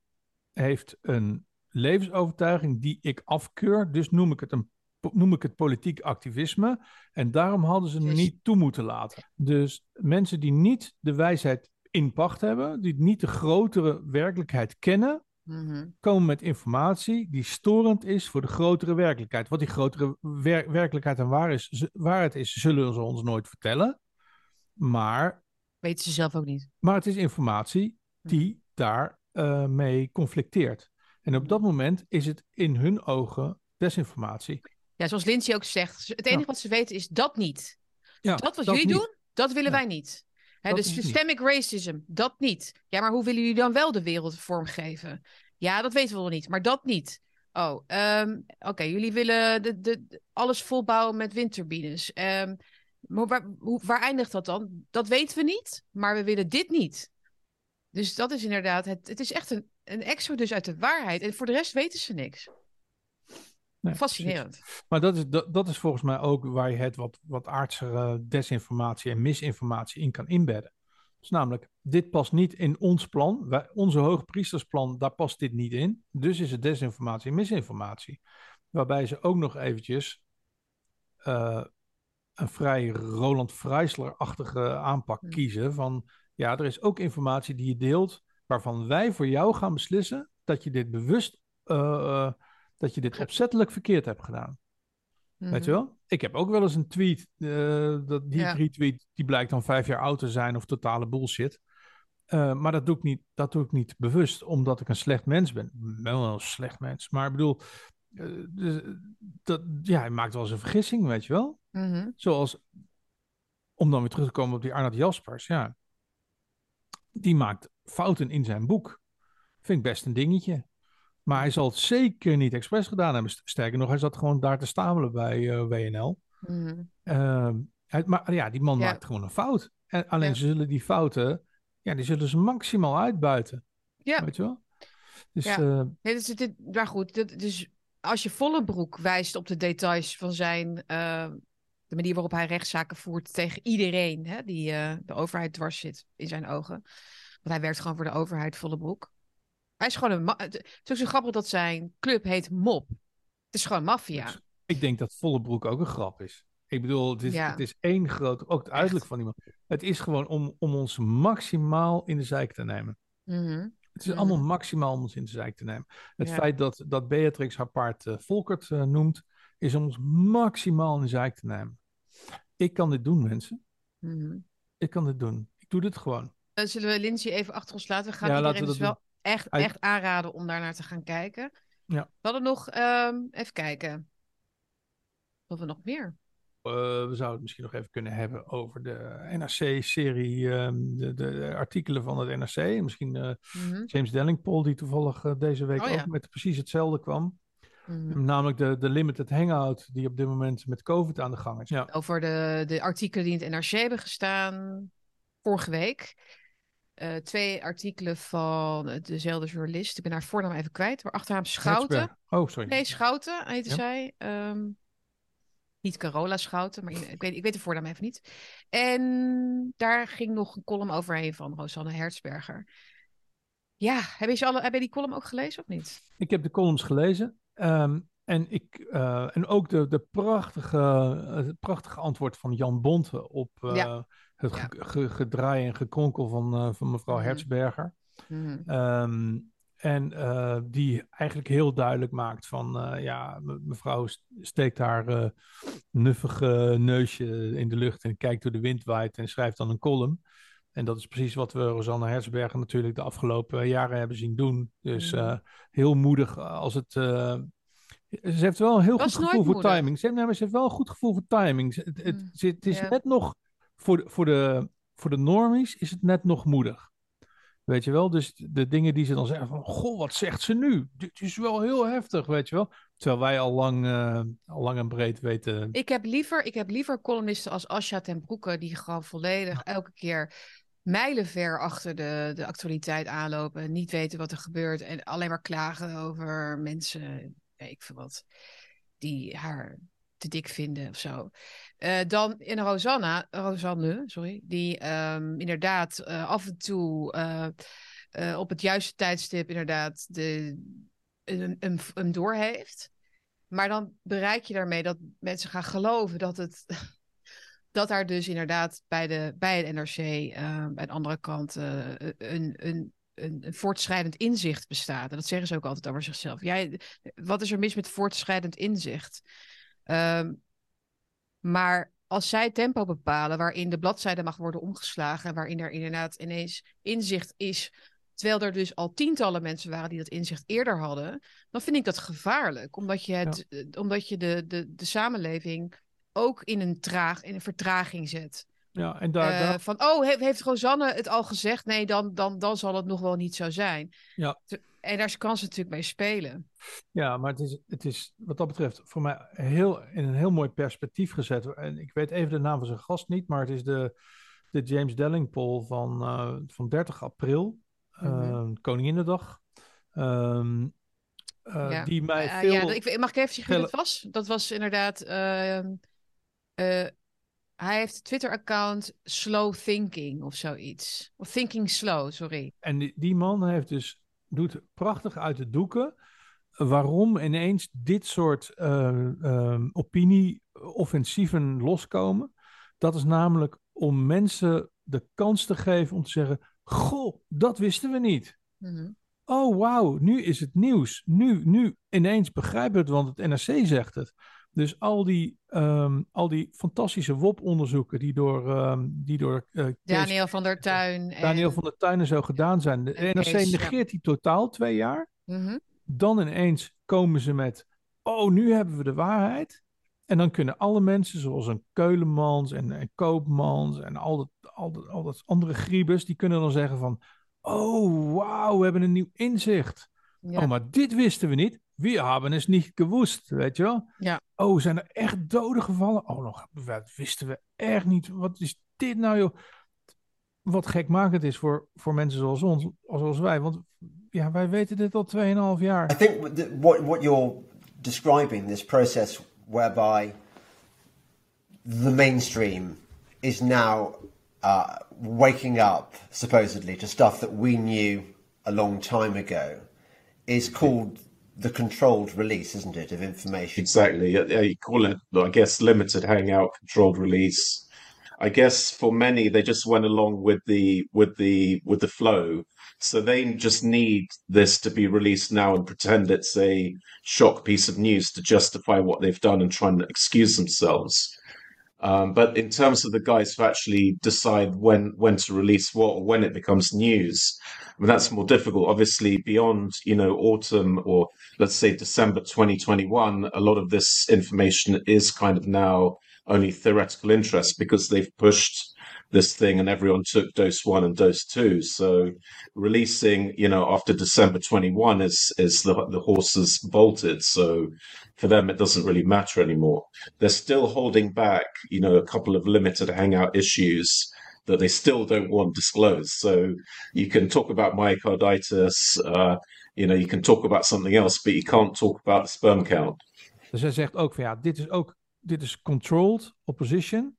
[SPEAKER 2] heeft een levensovertuiging die ik afkeur, dus noem ik het een noem ik het politiek activisme. En daarom hadden ze hem
[SPEAKER 1] Yes.
[SPEAKER 2] niet toe moeten laten. Dus mensen die niet de wijsheid in pacht hebben, die niet de grotere werkelijkheid kennen,
[SPEAKER 1] mhm.
[SPEAKER 2] komen met informatie die storend is voor de grotere werkelijkheid. Wat die grotere wer- werkelijkheid en waar is, waarheid is, zullen ze ons nooit vertellen. Maar,
[SPEAKER 1] Weten ze zelf ook niet.
[SPEAKER 2] maar het is informatie die daar eh, mee conflicteert. En op dat moment is het in hun ogen desinformatie.
[SPEAKER 1] Ja, zoals Lindsay ook zegt. Het enige
[SPEAKER 2] Ja.
[SPEAKER 1] wat ze weten is dat niet.
[SPEAKER 2] Ja,
[SPEAKER 1] dat wat
[SPEAKER 2] dat
[SPEAKER 1] jullie
[SPEAKER 2] niet.
[SPEAKER 1] doen, dat willen
[SPEAKER 2] Ja.
[SPEAKER 1] wij niet. Hè, dus
[SPEAKER 2] niet.
[SPEAKER 1] systemic racism, dat niet. Ja, maar hoe willen jullie dan wel de wereld vormgeven? Ja, dat weten we wel niet, maar dat niet. Oh, ehm, oké, jullie willen de, de, alles volbouwen met windturbines. Ehm, maar waar, hoe, waar eindigt dat dan? Dat weten we niet, maar we willen dit niet. Dus dat is inderdaad, het, het is echt een, een exodus uit de waarheid. En voor de rest weten ze niks.
[SPEAKER 2] Nee,
[SPEAKER 1] Fascinerend.
[SPEAKER 2] Maar dat is, dat, dat is volgens mij ook waar je het wat, wat aardsere desinformatie en misinformatie in kan inbedden. Dus namelijk, dit past niet in ons plan. Wij, onze hoogpriestersplan, daar past dit niet in. Dus is het desinformatie en misinformatie. Waarbij ze ook nog eventjes uh, een vrij Roland Freisler-achtige aanpak
[SPEAKER 1] Hmm.
[SPEAKER 2] kiezen. Van ja, er is ook informatie die je deelt, waarvan wij voor jou gaan beslissen dat je dit bewust, uh, uh, dat je dit opzettelijk verkeerd hebt gedaan. Weet je
[SPEAKER 1] Mhm.
[SPEAKER 2] wel? Ik heb ook wel eens een tweet, uh, dat die
[SPEAKER 1] Ja.
[SPEAKER 2] retweet, die blijkt dan vijf jaar oud te zijn of totale bullshit. Maar dat doe, ik niet, dat doe ik niet bewust, omdat ik een slecht mens ben. Ik ben wel een slecht mens, maar ik bedoel, dus, dat, ja, hij maakt wel eens een vergissing, weet je wel?
[SPEAKER 1] Mhm.
[SPEAKER 2] Zoals, om dan weer terug te komen op die Arnold Jaspers, ja. Die maakt fouten in zijn boek. Vind ik best een dingetje. Maar hij zal het zeker niet expres gedaan hebben. Sterker nog, hij zat gewoon daar te stamelen bij uh, WNL.
[SPEAKER 1] Mhm.
[SPEAKER 2] Uh, hij, maar ja, die man
[SPEAKER 1] Ja.
[SPEAKER 2] maakt gewoon een fout. En alleen
[SPEAKER 1] Ja.
[SPEAKER 2] ze zullen die fouten, ja, die zullen ze maximaal uitbuiten.
[SPEAKER 1] Ja.
[SPEAKER 2] Weet je wel? Dus
[SPEAKER 1] Ja.
[SPEAKER 2] uh,
[SPEAKER 1] Nee, dus, dit, maar goed, dit, dus als je Vollenbroek wijst op de details van zijn, eh, de manier waarop hij rechtszaken voert tegen iedereen hè, die eh, de overheid dwars zit in zijn ogen. Want hij werkt gewoon voor de overheid, Vollenbroek. Hij is gewoon een. Het is ook zo grappig dat zijn club heet MOP. Het is gewoon maffia.
[SPEAKER 2] Dus ik denk dat Vollebroek ook een grap is. Ik bedoel, het is,
[SPEAKER 1] Ja.
[SPEAKER 2] het is één groot, ook het uiterlijk
[SPEAKER 1] Echt.
[SPEAKER 2] van iemand. Het is gewoon om, om ons maximaal in de zijk te nemen.
[SPEAKER 1] Mhm.
[SPEAKER 2] Het is allemaal maximaal om ons in de zijk te nemen. Het
[SPEAKER 1] Ja.
[SPEAKER 2] feit dat, dat Beatrix haar paard eh, Volkert eh, noemt, is om ons maximaal in de zijk te nemen. Ik kan dit doen, mensen.
[SPEAKER 1] Mhm.
[SPEAKER 2] Ik kan dit doen. Ik doe dit gewoon.
[SPEAKER 1] Dan zullen we Lindsay even achter ons laten. We gaan
[SPEAKER 2] Ja,
[SPEAKER 1] iedereen
[SPEAKER 2] we
[SPEAKER 1] dus wel echt, echt aanraden om daar naar te gaan kijken.
[SPEAKER 2] Ja.
[SPEAKER 1] We hadden nog, ehm, even kijken. Wat we nog meer?
[SPEAKER 2] Eh, we zouden het misschien nog even kunnen hebben over de NRC-serie, ehm, de, de artikelen van het NRC. Misschien eh,
[SPEAKER 1] Mhm.
[SPEAKER 2] James Dellingpole, die toevallig eh, deze week
[SPEAKER 1] Oh, ja.
[SPEAKER 2] ook met precies hetzelfde kwam.
[SPEAKER 1] Mhm.
[SPEAKER 2] Namelijk de, de limited hangout die op dit moment met COVID aan de gang is. Ja,
[SPEAKER 1] Over de, de artikelen die in het NRC hebben gestaan vorige week. Eh, twee artikelen van dezelfde journalist. Ik ben haar voornaam even kwijt. Maar achternaam Schouten.
[SPEAKER 2] Oh, sorry.
[SPEAKER 1] Nee, Schouten heette
[SPEAKER 2] Ja.
[SPEAKER 1] zij. Ehm, niet Carola Schouten, maar ik weet, ik weet de voornaam even niet. En daar ging nog een column overheen van Rosanne Hertzberger. Ja, heb je, ze alle, heb je die column ook gelezen of niet?
[SPEAKER 2] Ik heb de columns gelezen. Ehm, en, ik, eh, en ook de, de prachtige, het prachtige antwoord van Jan Bonte op eh,
[SPEAKER 1] Ja.
[SPEAKER 2] het ge- ge- gedraai en gekronkel van, eh, van mevrouw
[SPEAKER 1] Mhm.
[SPEAKER 2] Hertzberger.
[SPEAKER 1] Mhm.
[SPEAKER 2] Ehm, en die eigenlijk heel duidelijk maakt van, ja, me- mevrouw st- steekt haar nuffige neusje in de lucht en kijkt hoe de wind waait en schrijft dan een column. En dat is precies wat we Rosanne Herzberger natuurlijk de afgelopen jaren hebben zien doen. Dus
[SPEAKER 1] Mhm.
[SPEAKER 2] eh, heel moedig als het... eh, ze heeft wel een heel goed gevoel voor
[SPEAKER 1] moedig.
[SPEAKER 2] timing. Ze heeft, ze wel een goed gevoel voor timing. Het, het,
[SPEAKER 1] Mm,
[SPEAKER 2] ze- het is net nog... Voor de, voor, de, voor de normies is het net nog moedig. Weet je wel? Dus de dingen die ze dan zeggen van... Goh, wat zegt ze nu? Dit is wel heel heftig, weet je wel? Terwijl wij al lang, eh, al lang en breed weten...
[SPEAKER 1] Ik heb liever, ik heb liever columnisten als Asja ten Broeke, die gewoon volledig elke keer mijlenver achter de, de actualiteit aanlopen. En niet weten wat er gebeurt. En alleen maar klagen over mensen, ik veel wat, die haar te dik vinden of zo. Eh, dan in Rosanna, Rosanne, sorry, die ehm, inderdaad eh, af en toe eh, op het juiste tijdstip inderdaad de, een, een, een door heeft. Maar dan bereik je daarmee dat mensen gaan geloven dat het. Dat daar dus inderdaad bij, de, bij het NRC, eh, bij de andere kant, eh, een, een, een, voortschrijdend inzicht bestaat. En dat zeggen ze ook altijd over zichzelf. Jij, wat is er mis met voortschrijdend inzicht? Ehm, maar als zij tempo bepalen waarin de bladzijde mag worden omgeslagen, waarin er inderdaad ineens inzicht is, terwijl er dus al tientallen mensen waren die dat inzicht eerder hadden, dan vind ik dat gevaarlijk, omdat je, het, eh, omdat je de, de, de samenleving ook in een, traag, in een vertraging zet.
[SPEAKER 2] Ja, en daar,
[SPEAKER 1] Eh,
[SPEAKER 2] daar-
[SPEAKER 1] Van, oh, he- heeft Rosanne het al gezegd? Nee, dan, dan, dan zal het nog wel niet zo zijn.
[SPEAKER 2] Ja.
[SPEAKER 1] En daar kan ze natuurlijk mee spelen.
[SPEAKER 2] Ja, maar het is, het is wat dat betreft voor mij heel, in een heel mooi perspectief gezet. En ik weet even de naam van zijn gast niet, maar het is de, de James Dellingpole van, eh, van 30 april, eh, Koninginnedag. Ehm, eh,
[SPEAKER 1] Ja.
[SPEAKER 2] Die mij veel...
[SPEAKER 1] ja, ik, mag ik even zeggen wie dat was? Dat was inderdaad... ehm, eh, Hij heeft een Twitter-account Slow Thinking of zoiets. Of Thinking Slow, sorry.
[SPEAKER 2] En die, die man heeft dus, doet prachtig uit de doeken waarom ineens dit soort uh, uh, opinie-offensieven loskomen. Dat is namelijk om mensen de kans te geven om te zeggen: Goh, dat wisten we niet. Mm Oh, wauw, nu is het nieuws. Nu, nu ineens begrijpen we het, want het NRC zegt het. Dus al die, um, al die fantastische WOP-onderzoeken die door, um, die door
[SPEAKER 1] uh, Daniel van der Tuin.
[SPEAKER 2] Daniel van der Tuin en zo gedaan zijn. De NRC negeert die totaal twee jaar. Mm -hmm. Dan ineens komen ze met: Oh, nu hebben we de waarheid. En dan kunnen alle mensen, zoals een Keulemans en, en Koopmans en al dat, al, dat, al dat andere griebes, die kunnen dan zeggen van... Oh, wauw, we hebben een nieuw inzicht. Ja. Oh, maar dit wisten we niet. We hebben het niet gewoest, weet je wel?
[SPEAKER 1] Ja.
[SPEAKER 2] Oh, zijn er echt doden gevallen? Oh, nog, dat wisten we echt niet. Wat is dit nou, joh? Wat gekmakend is voor, voor mensen zoals ons, zoals wij. Want ja, wij weten dit al 2,5 jaar.
[SPEAKER 4] I think the, what, what you're describing, this process whereby the mainstream is now uh, waking up, supposedly, to stuff that we knew a long time ago, is called the controlled release, isn't it, of information?
[SPEAKER 5] Exactly. Yeah, you call it, I guess, limited hangout, controlled release. I guess for many, they just went along with the with the with the flow. So they just need this to be released now and pretend it's a shock piece of news to justify what they've done and try and excuse themselves. Um, but in terms of the guys who actually decide when when to release what or when it becomes news, I mean, that's more difficult. Obviously, beyond you know autumn or let's say December 2021, a lot of this information is kind of now only theoretical interest because they've pushed this thing and everyone took dose one and dose two. So releasing, you know, after December 21 is, is the, the horses bolted. So for them, it doesn't really matter anymore. They're still holding back, you know, a couple of limited hangout issues that they still don't want disclosed. So you can talk about myocarditis, uh, you know, you can talk about something else, but you can't talk about the sperm count.
[SPEAKER 2] Dus hij zegt ook van ja, dit is ook, dit is controlled opposition.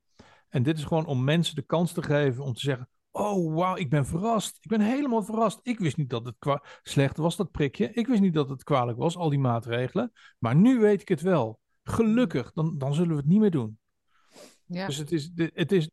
[SPEAKER 2] En dit is gewoon om mensen de kans te geven om te zeggen: Oh, wauw, ik ben verrast. Ik ben helemaal verrast. Ik wist niet dat het slecht was, dat prikje. Ik wist niet dat het kwalijk was, al die maatregelen. Maar nu weet ik het wel. Gelukkig, dan, dan zullen we het niet meer doen. Ja. Dus het is, het is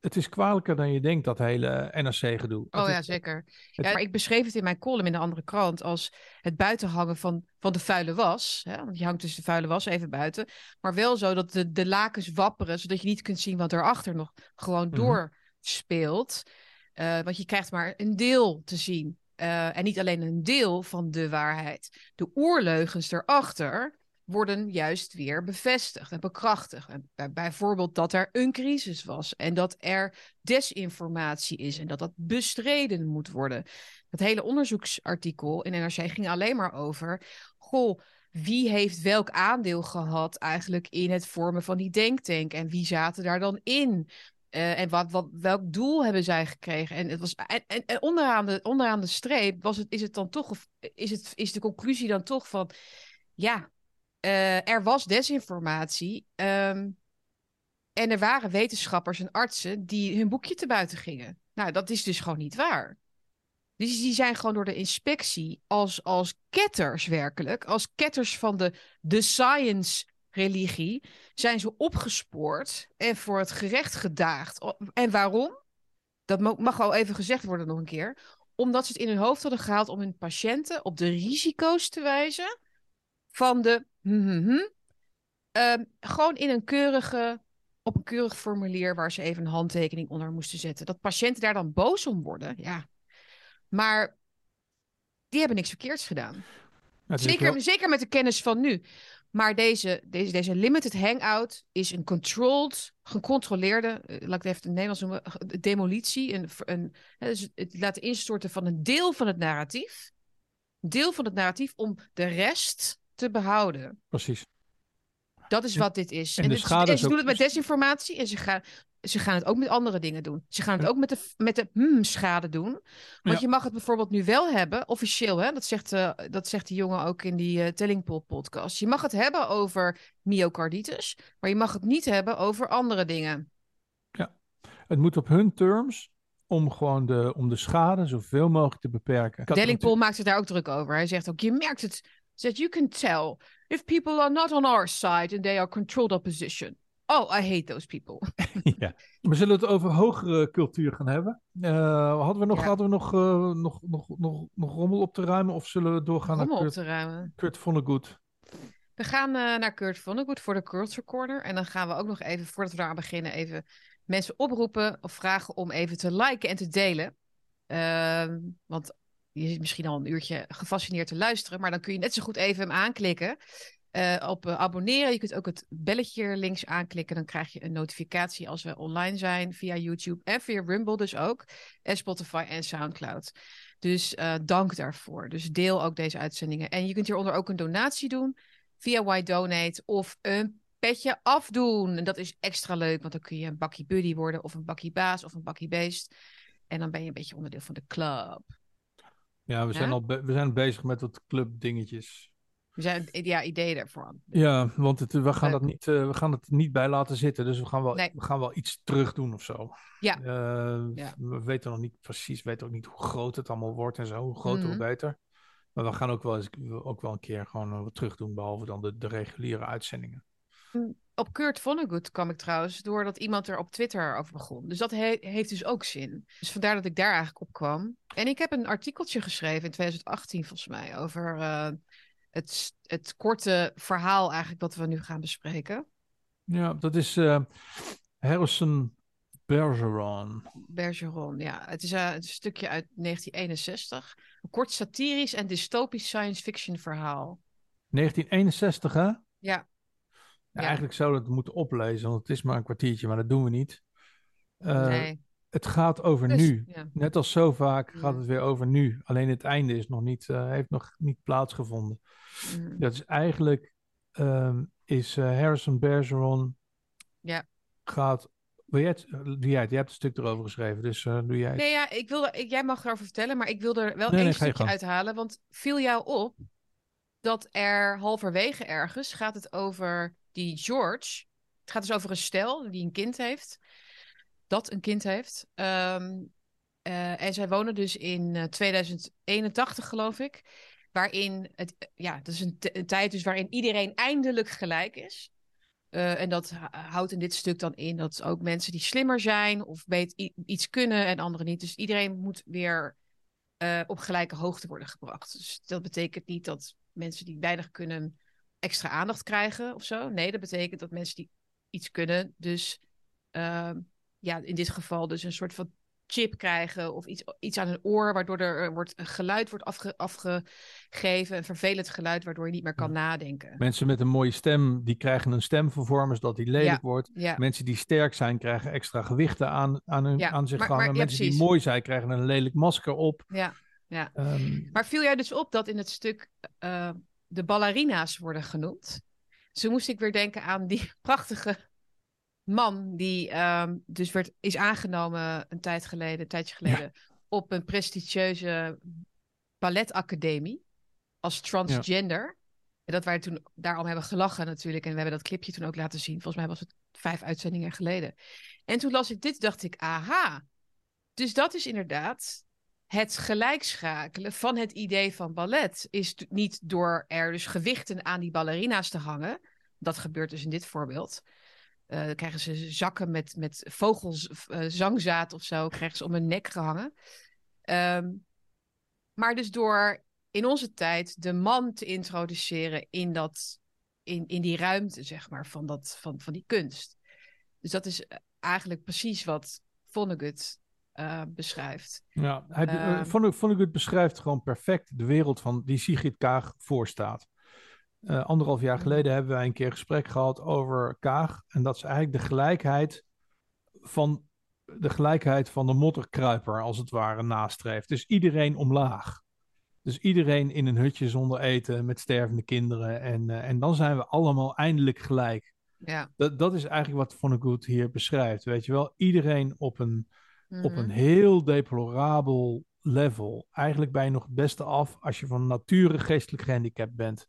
[SPEAKER 2] het is kwalijker dan je denkt, dat hele NRC-gedoe.
[SPEAKER 1] Oh ja, zeker. Ja, maar ik beschreef het in mijn column in de andere krant als het buitenhangen van, van de vuile was. Hè? Want je hangt dus de vuile was even buiten. Maar wel zo dat de, de lakens wapperen, zodat je niet kunt zien wat erachter nog gewoon mm doorspeelt. Uh, want je krijgt maar een deel te zien. Uh, en niet alleen een deel van de waarheid. De oerleugens erachter, worden juist weer bevestigd en bekrachtigd. Bijvoorbeeld dat er een crisis was en dat er desinformatie is en dat dat bestreden moet worden. Dat hele onderzoeksartikel in NRC ging alleen maar over, goh, wie heeft welk aandeel gehad eigenlijk in het vormen van die denktank en wie zaten daar dan in? Uh, en wat, wat, welk doel hebben zij gekregen? En, het was, en, en, en, onderaan, de, onderaan de streep was het, is het dan toch, of is, het, is de conclusie dan toch van, ja, uh, er was desinformatie. Um, en er waren wetenschappers en artsen die hun boekje te buiten gingen. Nou, dat is dus gewoon niet waar. Dus die zijn gewoon door de inspectie als, als ketters werkelijk, als ketters van de, de science religie, zijn ze opgespoord en voor het gerecht gedaagd. En waarom? Dat mag al even gezegd worden nog een keer. Omdat ze het in hun hoofd hadden gehaald om hun patiënten op de risico's te wijzen van de Mm gewoon in een keurige, op een keurig formulier waar ze even een handtekening onder moesten zetten. Dat patiënten daar dan boos om worden, ja. Maar die hebben niks verkeerds gedaan. Zeker, zeker met de kennis van nu. Maar deze, deze, deze limited hangout is een controlled, gecontroleerde, eh, laat ik het even in Nederlands noemen, demolitie. Een, een, dus het laten instorten van een deel van het narratief. Deel van het narratief om de rest te behouden.
[SPEAKER 2] Precies.
[SPEAKER 1] Dat is wat dit is. En, de schade ze doen het met desinformatie en ze gaan, ze gaan het ook met andere dingen doen. Ze gaan het ook met de, met de hmm, schade doen. Want je mag het bijvoorbeeld nu wel hebben, officieel, hè? Dat, zegt, uh, dat zegt die jongen ook in die uh, Tellingpol podcast. Je mag het hebben over myocarditis, maar je mag het niet hebben over andere dingen.
[SPEAKER 2] Het moet op hun terms om gewoon de, om de schade zoveel mogelijk te beperken.
[SPEAKER 1] Dellingpol maakt zich daar ook druk over. Hij zegt ook, je merkt het, that you can tell if people are not on our side and they are controlled opposition. Oh, I hate those people.
[SPEAKER 2] ja. We zullen het over hogere cultuur gaan hebben. Eh, hadden we, nog,
[SPEAKER 1] Ja.
[SPEAKER 2] hadden we nog, eh, nog, nog, nog, nog rommel op te ruimen of zullen we doorgaan
[SPEAKER 1] Rommel
[SPEAKER 2] naar
[SPEAKER 1] op
[SPEAKER 2] Kurt,
[SPEAKER 1] te ruimen.
[SPEAKER 2] Kurt Vonnegut?
[SPEAKER 1] We gaan eh, naar Kurt Vonnegut voor de Culture Corner. En dan gaan we ook nog even, voordat we daar aan beginnen, even mensen oproepen of vragen om even te liken en te delen. Ehm, want je zit misschien al een uurtje gefascineerd te luisteren, maar dan kun je net zo goed even hem aanklikken. eh, op eh, abonneren. Je kunt ook het belletje links aanklikken. Dan krijg je een notificatie als we online zijn via YouTube en via Rumble dus ook. En Spotify en Soundcloud. Dus eh, dank daarvoor. Dus deel ook deze uitzendingen. En je kunt hieronder ook een donatie doen via Why Donate of een petje afdoen. En dat is extra leuk, want dan kun je een bakkie buddy worden of een bakkie baas of een bakkie beest. En dan ben je een beetje onderdeel van de club.
[SPEAKER 2] Ja, we zijn
[SPEAKER 1] Ja?
[SPEAKER 2] al we zijn bezig met wat club dingetjes.
[SPEAKER 1] We zijn ja, ideeën daarvoor.
[SPEAKER 2] Ja, want het, we, gaan dat niet, eh, we gaan het niet bij laten zitten. Dus we gaan wel,
[SPEAKER 1] Nee.
[SPEAKER 2] we gaan wel iets terug doen of zo.
[SPEAKER 1] Ja.
[SPEAKER 2] Eh,
[SPEAKER 1] Ja.
[SPEAKER 2] We weten nog niet precies, weten ook niet hoe groot het allemaal wordt en zo. Hoe groter, hoe
[SPEAKER 1] Mhm.
[SPEAKER 2] beter. Maar we gaan ook wel, eens, ook wel een keer gewoon eh, wat terug doen, behalve dan de, de reguliere uitzendingen.
[SPEAKER 1] Op Kurt Vonnegut kwam ik trouwens doordat iemand er op Twitter over begon. Dus dat he- heeft dus ook zin. Dus vandaar dat ik daar eigenlijk op kwam. En ik heb een artikeltje geschreven in 2018 volgens mij over eh, het, het korte verhaal eigenlijk dat we nu gaan bespreken.
[SPEAKER 2] Ja, dat is eh, Harrison Bergeron.
[SPEAKER 1] Bergeron, ja. Het is eh, een stukje uit 1961. Een kort satirisch en dystopisch science fiction verhaal.
[SPEAKER 2] 1961, hè? Ja,
[SPEAKER 1] Ja.
[SPEAKER 2] Eigenlijk zouden we het moeten oplezen, want het is maar een kwartiertje, maar dat doen we niet. Eh,
[SPEAKER 1] nee.
[SPEAKER 2] Het gaat over
[SPEAKER 1] Dus,
[SPEAKER 2] nu.
[SPEAKER 1] ja.
[SPEAKER 2] Net als zo vaak gaat het weer over nu. Alleen het einde is nog niet, eh, heeft nog niet plaatsgevonden.
[SPEAKER 1] Mm.
[SPEAKER 2] Dat is eigenlijk, ehm, is eh, Harrison Bergeron
[SPEAKER 1] Ja.
[SPEAKER 2] gaat, wil jij het, doe jij het? Jij hebt een stuk erover geschreven, dus doe jij het.
[SPEAKER 1] Nee, ja, ik ik, jij mag erover vertellen, maar ik wil er wel
[SPEAKER 2] Nee,
[SPEAKER 1] één
[SPEAKER 2] nee,
[SPEAKER 1] stukje uithalen. Want viel jou op dat er halverwege ergens gaat het over die George. Het gaat dus over een stel die een kind heeft. Dat een kind heeft. Ehm, eh, en zij wonen dus in eh, 2081, geloof ik. Waarin het, ja, dat is een, tijd dus waarin iedereen eindelijk gelijk is. Eh, en dat houdt in dit stuk dan in dat ook mensen die slimmer zijn of iets kunnen en anderen niet. Dus iedereen moet weer eh, op gelijke hoogte worden gebracht. Dus dat betekent niet dat mensen die weinig kunnen extra aandacht krijgen of zo. Nee, dat betekent dat mensen die iets kunnen, dus ehm, ja, in dit geval dus een soort van chip krijgen of iets, iets aan hun oor, waardoor er wordt, een geluid wordt afge, afgegeven, een vervelend geluid, waardoor je niet meer kan nadenken.
[SPEAKER 2] Mensen met een mooie stem, die krijgen een stemvervormer zodat die lelijk
[SPEAKER 1] Ja.
[SPEAKER 2] wordt.
[SPEAKER 1] Ja,
[SPEAKER 2] Mensen die sterk zijn, krijgen extra gewichten aan, aan, hun, aan zich
[SPEAKER 1] maar-
[SPEAKER 2] hangen.
[SPEAKER 1] maar-
[SPEAKER 2] Mensen die mooi zijn, krijgen een lelijk masker op.
[SPEAKER 1] ja, ja.
[SPEAKER 2] Ehm,
[SPEAKER 1] Maar viel jij dus op dat in het stuk eh, de ballerina's worden genoemd? Zo moest ik weer denken aan die prachtige man die ehm, dus werd, is aangenomen een tijd geleden, een tijdje geleden, op een prestigieuze balletacademie als transgender. En dat wij toen daarom hebben gelachen natuurlijk. En we hebben dat clipje toen ook laten zien. Volgens mij was het vijf uitzendingen geleden. En toen las ik dit, dacht ik, aha. Dus dat is inderdaad het gelijkschakelen van het idee van ballet. Is niet door er dus gewichten aan die ballerina's te hangen. Dat gebeurt dus in dit voorbeeld. Eh, dan krijgen ze zakken met, met vogelzangzaad of zo, krijgen ze om hun nek gehangen. Ehm, maar dus door in onze tijd de man te introduceren in, dat, in, in die ruimte, zeg maar, van, dat, van, van die kunst. Dus dat is eigenlijk precies wat Vonnegut eh, beschrijft.
[SPEAKER 2] Ja, hij,
[SPEAKER 1] Ehm.
[SPEAKER 2] eh, beschrijft gewoon perfect de wereld van die Sigrid Kaag voorstaat. Eh, anderhalf jaar
[SPEAKER 1] Mhm.
[SPEAKER 2] geleden hebben wij een keer gesprek gehad over Kaag. En dat is eigenlijk de gelijkheid van de gelijkheid van de modderkruiper, als het ware, nastreeft. Dus iedereen omlaag. Dus iedereen in een hutje zonder eten, met stervende kinderen. En, eh, en dan zijn we allemaal eindelijk gelijk.
[SPEAKER 1] Ja.
[SPEAKER 2] Dat, dat is eigenlijk wat Vonnegut hier beschrijft. Weet je wel, iedereen op een op
[SPEAKER 1] Mhm.
[SPEAKER 2] een heel deplorabel level. Eigenlijk ben je nog het beste af als je van nature geestelijk gehandicapt bent.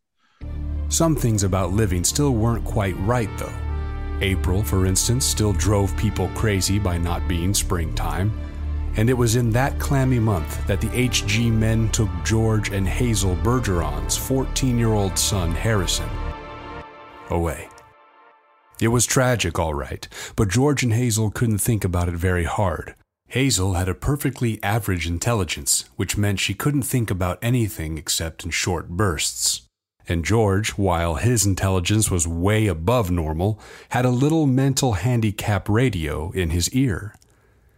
[SPEAKER 6] Some things about living still weren't quite right, though. April, for instance, still drove people crazy by not being springtime. And it was in that clammy month that the HG men took George and Hazel Bergeron's 14 year old son, Harrison, away. It was tragic, all right, but George and Hazel couldn't think about it very hard. Hazel had a perfectly average intelligence, which meant she couldn't think about anything except in short bursts. And George, while his intelligence was way above normal, had a little mental handicap radio in his ear.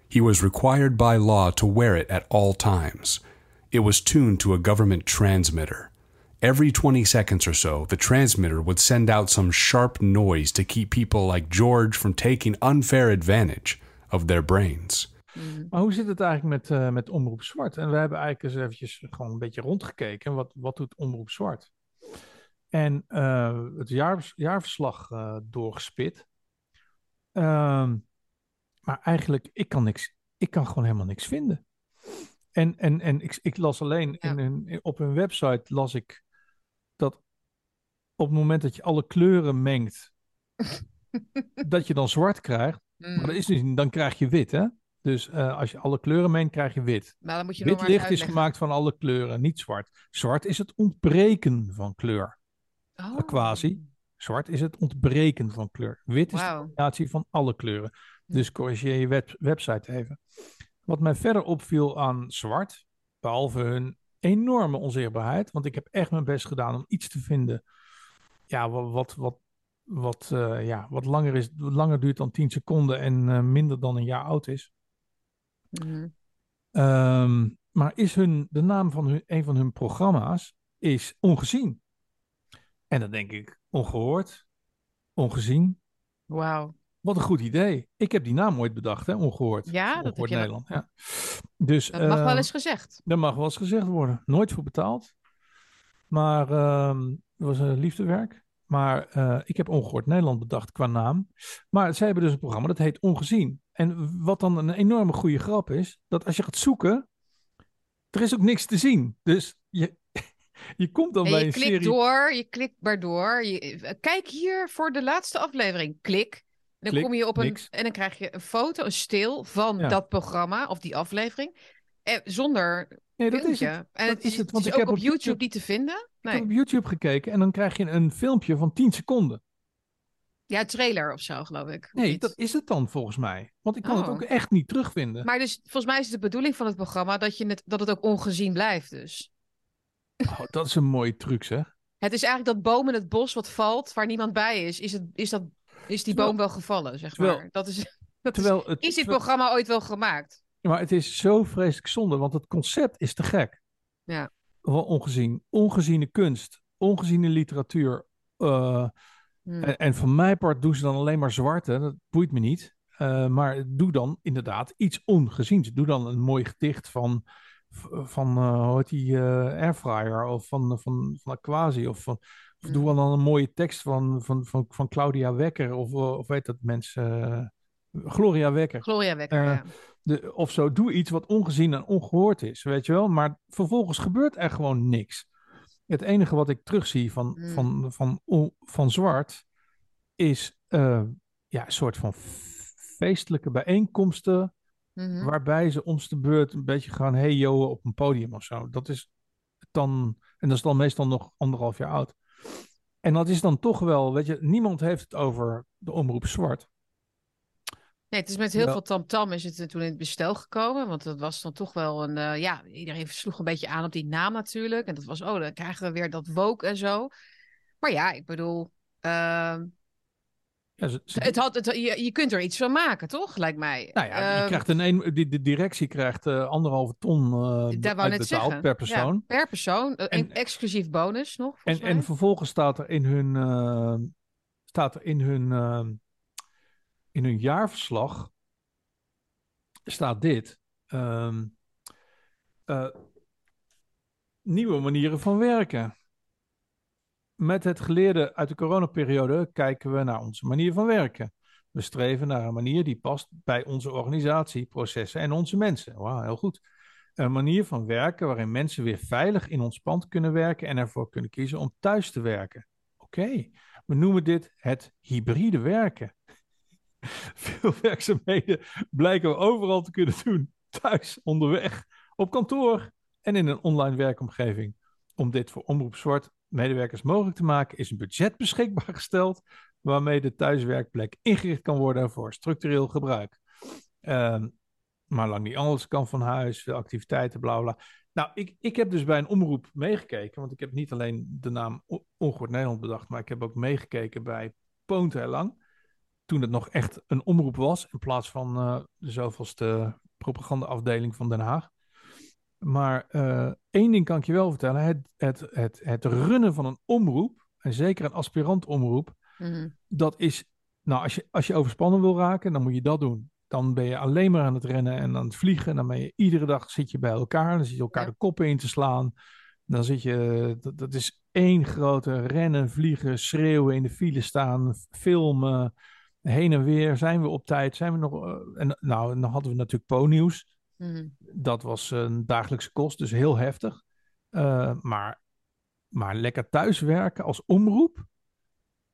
[SPEAKER 6] He was required by law to wear it at all times. It was tuned to a government transmitter. Every 20 seconds or so, the transmitter would send out some sharp noise to keep people like George from taking unfair advantage of their brains.
[SPEAKER 2] Maar hoe zit het eigenlijk met, uh, met Omroep Zwart? En we hebben eigenlijk eens eventjes gewoon een beetje rondgekeken. Wat, wat doet Omroep Zwart? En uh, het jaar, jaarverslag uh, doorgespit. Ehm, maar eigenlijk, ik kan niks. Ik kan gewoon helemaal niks vinden. En, en, en ik, ik las alleen ja. in hun, op hun website las ik dat op het moment dat je alle kleuren mengt, dat je dan zwart krijgt. Mm. Maar dat is dus, dan krijg je wit, hè? Dus uh, als je alle kleuren mengt, krijg je wit.
[SPEAKER 1] Dan moet je
[SPEAKER 2] wit licht is gemaakt van alle kleuren, niet zwart. Zwart is het ontbreken van kleur.
[SPEAKER 1] Oh.
[SPEAKER 2] Quasi. Zwart is het ontbreken van kleur. Wit is de combinatie van alle kleuren. Dus corrigeer je web website even. Wat mij verder opviel aan zwart, behalve hun enorme onzichtbaarheid, want ik heb echt mijn best gedaan om iets te vinden, ja, wat, wat, wat, wat, uh, ja, wat langer, is, langer duurt dan 10 seconden en uh, minder dan een jaar oud is.
[SPEAKER 1] Mm.
[SPEAKER 2] Um, maar is hun, de naam van hun, een van hun programma's is ongezien. En dan denk ik, ongehoord, ongezien.
[SPEAKER 1] Wauw.
[SPEAKER 2] Wat een goed idee. Ik heb die naam ooit bedacht, hè? ongehoord.
[SPEAKER 1] Ja,
[SPEAKER 2] ongehoord
[SPEAKER 1] dat heb je
[SPEAKER 2] Nederland. Ja. Dus,
[SPEAKER 1] dat mag
[SPEAKER 2] uh,
[SPEAKER 1] wel eens gezegd.
[SPEAKER 2] Dat mag wel eens gezegd worden. Nooit voor betaald. Maar uh, het was een liefdewerk. Maar uh, ik heb ongehoord Nederland bedacht qua naam. Maar zij hebben dus een programma dat heet Ongezien. En wat dan een enorme goede grap is, dat als je gaat zoeken, er is ook niks te zien. Dus je, je komt dan
[SPEAKER 1] en
[SPEAKER 2] bij
[SPEAKER 1] je
[SPEAKER 2] een
[SPEAKER 1] klikt
[SPEAKER 2] serie...
[SPEAKER 1] door, je klikt maar door. Je, kijk hier voor de laatste aflevering. Klik. En dan
[SPEAKER 2] Klik,
[SPEAKER 1] kom je op een.
[SPEAKER 2] niks.
[SPEAKER 1] En dan krijg je een foto, een stil van
[SPEAKER 2] Ja.
[SPEAKER 1] dat programma of die aflevering. En zonder
[SPEAKER 2] Nee, dat is het.
[SPEAKER 1] En
[SPEAKER 2] Dat
[SPEAKER 1] het
[SPEAKER 2] is het, want
[SPEAKER 1] het
[SPEAKER 2] ik
[SPEAKER 1] is ook
[SPEAKER 2] heb
[SPEAKER 1] op
[SPEAKER 2] op
[SPEAKER 1] YouTube,
[SPEAKER 2] YouTube-
[SPEAKER 1] niet te vinden.
[SPEAKER 2] Ik heb op YouTube gekeken en dan krijg je een filmpje van 10 seconden.
[SPEAKER 1] Ja, trailer of zo, geloof ik.
[SPEAKER 2] Nee, dat is het dan volgens mij. Want ik kan het
[SPEAKER 1] Oh.
[SPEAKER 2] ook echt niet terugvinden.
[SPEAKER 1] Maar dus volgens mij is het de bedoeling van het programma dat, je het, dat het ook ongezien blijft. Dus.
[SPEAKER 2] Oh, dat is een mooie truc, zeg.
[SPEAKER 1] Het is eigenlijk dat boom in het bos wat valt, waar niemand bij is. Is, het, is, dat, is die
[SPEAKER 2] Terwijl-
[SPEAKER 1] boom wel gevallen, zeg
[SPEAKER 2] terwijl-
[SPEAKER 1] maar. Dat is, dat is,
[SPEAKER 2] Terwijl het,
[SPEAKER 1] is dit programma ooit wel gemaakt?
[SPEAKER 2] Maar het is zo vreselijk zonde, want het concept is te gek.
[SPEAKER 1] Ja.
[SPEAKER 2] Wel ongezien. Ongeziene kunst, ongeziene literatuur. eh,
[SPEAKER 1] Hmm.
[SPEAKER 2] en, en van mijn part doen ze dan alleen maar zwarte. Dat boeit me niet. Eh, maar doe dan inderdaad iets ongeziens. Doe dan een mooi gedicht van, van eh, hoe heet die, Airfryer of van, van, van Aquasi. Of, van, of doe
[SPEAKER 1] Hmm.
[SPEAKER 2] dan een mooie tekst van, van, van, van Claudia Wekker. Of, of weet dat mensen... Gloria Wekker.
[SPEAKER 1] Gloria Wekker,
[SPEAKER 2] Eh,
[SPEAKER 1] ja.
[SPEAKER 2] De, of zo, doe iets wat ongezien en ongehoord is, weet je wel. Maar vervolgens gebeurt er gewoon niks. Het enige wat ik terugzie van,
[SPEAKER 1] Mm.
[SPEAKER 2] van, van, on- van zwart is eh, ja, een soort van feestelijke bijeenkomsten.
[SPEAKER 1] Mhm.
[SPEAKER 2] Waarbij ze om de beurt een beetje gaan hey yo op een podium of zo. Dat is dan, en dat is dan meestal nog anderhalf jaar oud. En dat is dan toch wel, weet je, niemand heeft het over de omroep zwart.
[SPEAKER 1] Nee, het is met heel veel tamtam is het toen in het bestel gekomen. Want dat was dan toch wel een... eh, ja, iedereen sloeg een beetje aan op die naam natuurlijk. En dat was, oh, dan krijgen we weer dat woke en zo. Maar ja, ik bedoel... ehm,
[SPEAKER 2] Ja, ze- ze-
[SPEAKER 1] het had, het, je, je kunt er iets van maken, toch? Lijkt mij.
[SPEAKER 2] Nou ja, je
[SPEAKER 1] Ehm,
[SPEAKER 2] krijgt een, een, de, de directie krijgt eh, anderhalve ton
[SPEAKER 1] Daar wou net
[SPEAKER 2] uitbetaald
[SPEAKER 1] zeggen.
[SPEAKER 2] per
[SPEAKER 1] Ja,
[SPEAKER 2] persoon.
[SPEAKER 1] per persoon.
[SPEAKER 2] En-
[SPEAKER 1] exclusief bonus nog.
[SPEAKER 2] en, en vervolgens staat er in hun, staat er in hun, eh, in hun jaarverslag staat dit. ehm, eh, nieuwe manieren van werken. Met het geleerde uit de coronaperiode kijken we naar onze manier van werken. We streven naar een manier die past bij onze organisatie, processen en onze mensen. Wauw, heel goed. Een manier van werken waarin mensen weer veilig in ons pand kunnen werken en ervoor kunnen kiezen om thuis te werken. Oké, we noemen dit het hybride werken. Veel werkzaamheden blijken we overal te kunnen doen. Thuis, onderweg, op kantoor en in een online werkomgeving. Om dit voor Omroep Zwart medewerkers mogelijk te maken, is een budget beschikbaar gesteld waarmee de thuiswerkplek ingericht kan worden voor structureel gebruik. Ehm, maar lang niet alles kan van huis, veel activiteiten, bla bla. Nou, ik, ik heb dus bij een omroep meegekeken, want ik heb niet alleen de naam Ongehoord Nederland bedacht, maar ik heb ook meegekeken bij Poont. Toen het nog echt een omroep was, in plaats van uh, de zoveelste propagandaafdeling van Den Haag. Maar uh, één ding kan ik je wel vertellen: het, het, het, het runnen van een omroep, en zeker een aspirant-omroep, mhm. dat is. Nou, als je, als je overspannen wil raken, dan moet je dat doen. Dan ben je alleen maar aan het rennen en aan het vliegen. Dan ben je iedere dag zit je bij elkaar. Dan zit je elkaar de koppen in te slaan. Dan zit je. Dat, dat is één grote rennen, vliegen, schreeuwen, in de file staan, filmen. Heen en weer. Zijn we op tijd? Zijn we nog. Uh, en, nou, dan hadden we natuurlijk Po-nieuws. Mhm. Dat was een dagelijkse kost, dus heel heftig. Uh, maar, maar lekker thuiswerken als omroep.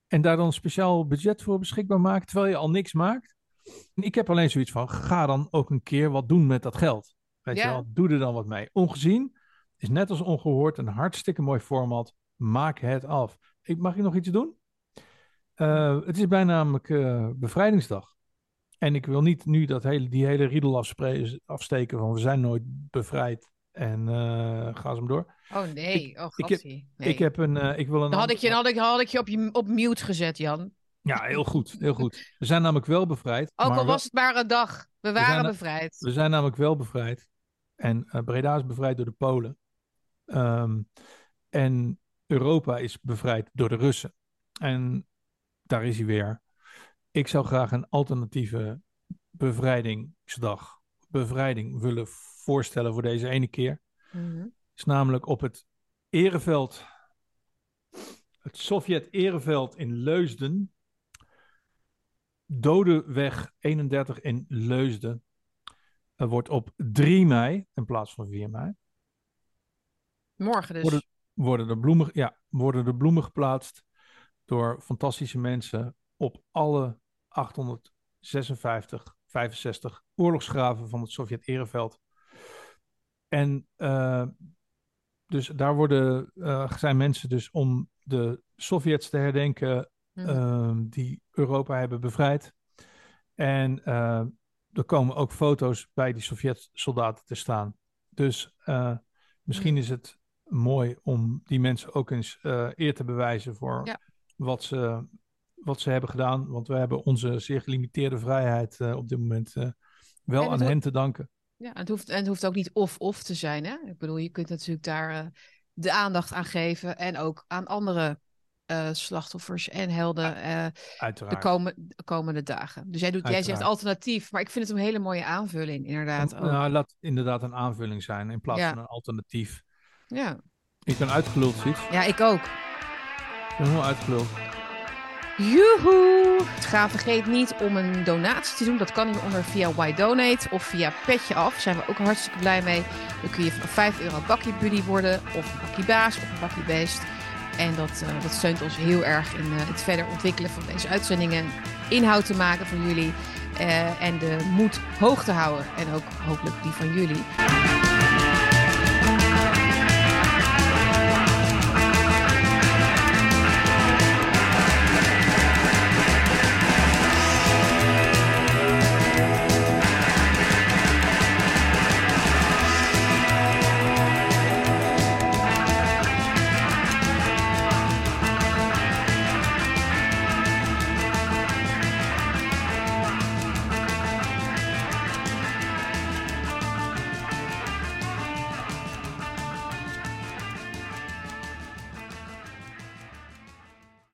[SPEAKER 2] En daar dan speciaal budget voor beschikbaar maken, terwijl je al niks maakt. En ik heb alleen zoiets van: ga dan ook een keer wat doen met dat geld. Weet je wel, doe er dan wat mee. Ongezien is net als ongehoord een hartstikke mooi format. Maak het af. Ik, mag je nog iets doen? Uh, het is bijna namelijk uh, bevrijdingsdag. En ik wil niet nu dat hele, die hele riedel afsteken van we zijn nooit bevrijd en uh, ga ze hem door.
[SPEAKER 1] Oh nee,
[SPEAKER 2] ik,
[SPEAKER 1] oh
[SPEAKER 2] ik heb, nee. ik heb een, uh, ik wil een.
[SPEAKER 1] Dan had ik je, had ik, had ik je op, je op mute gezet, Jan.
[SPEAKER 2] Ja, heel goed, heel goed. We zijn namelijk wel bevrijd.
[SPEAKER 1] Ook al was het maar een dag, we waren bevrijd.
[SPEAKER 2] We zijn namelijk wel bevrijd. En uh, Breda is bevrijd door de Polen. Um, en Europa is bevrijd door de Russen. En daar is hij weer. Ik zou graag een alternatieve bevrijdingsdag, bevrijding willen voorstellen voor deze ene keer. Mm Is namelijk op het ereveld, het Sovjet-ereveld in Leusden, Dodeweg 31 in Leusden. Er wordt op 3 mei in plaats van 4 mei.
[SPEAKER 1] Morgen dus.
[SPEAKER 2] Worden, worden, de bloemen, ja, worden de bloemen geplaatst door fantastische mensen op alle 856, 65 oorlogsgraven van het Sovjet-ereveld. En uh, dus daar worden, uh, zijn mensen dus om de Sovjets te herdenken uh, die Europa hebben bevrijd. En er komen ook foto's bij die Sovjet-soldaten te staan. Dus misschien is het mooi om die mensen ook eens eer te bewijzen voor ja. Wat ze wat ze hebben gedaan. Want we hebben onze zeer gelimiteerde vrijheid uh, op dit moment uh, wel aan hen te danken.
[SPEAKER 1] Ja, het hoeft, en het hoeft ook niet of-of te zijn. Hè? Ik bedoel, je kunt natuurlijk daar uh, de aandacht aan geven. En ook aan andere slachtoffers en helden de komen, komende dagen. Dus jij, doet, jij zegt alternatief, maar ik vind het een hele mooie aanvulling, inderdaad. Ook.
[SPEAKER 2] Nou, laat inderdaad een aanvulling zijn in plaats ja. van een alternatief.
[SPEAKER 1] Ja.
[SPEAKER 2] Ik ben uitgeluld.
[SPEAKER 1] Ja, ik ook.
[SPEAKER 2] Helemaal uitgeluld.
[SPEAKER 1] Joehoe! Ga vergeet niet om een donatie te doen. Dat kan hieronder via Why Donate of via Petje Af. Daar zijn we ook hartstikke blij mee. Dan kun je vanaf 5 euro bakkie buddy worden. Of een bakkie baas of een bakkie beest. En dat, uh, dat steunt ons heel erg in uh, het verder ontwikkelen van deze uitzendingen. Inhoud te maken voor jullie. Uh, en de moed hoog te houden. En ook hopelijk die van jullie.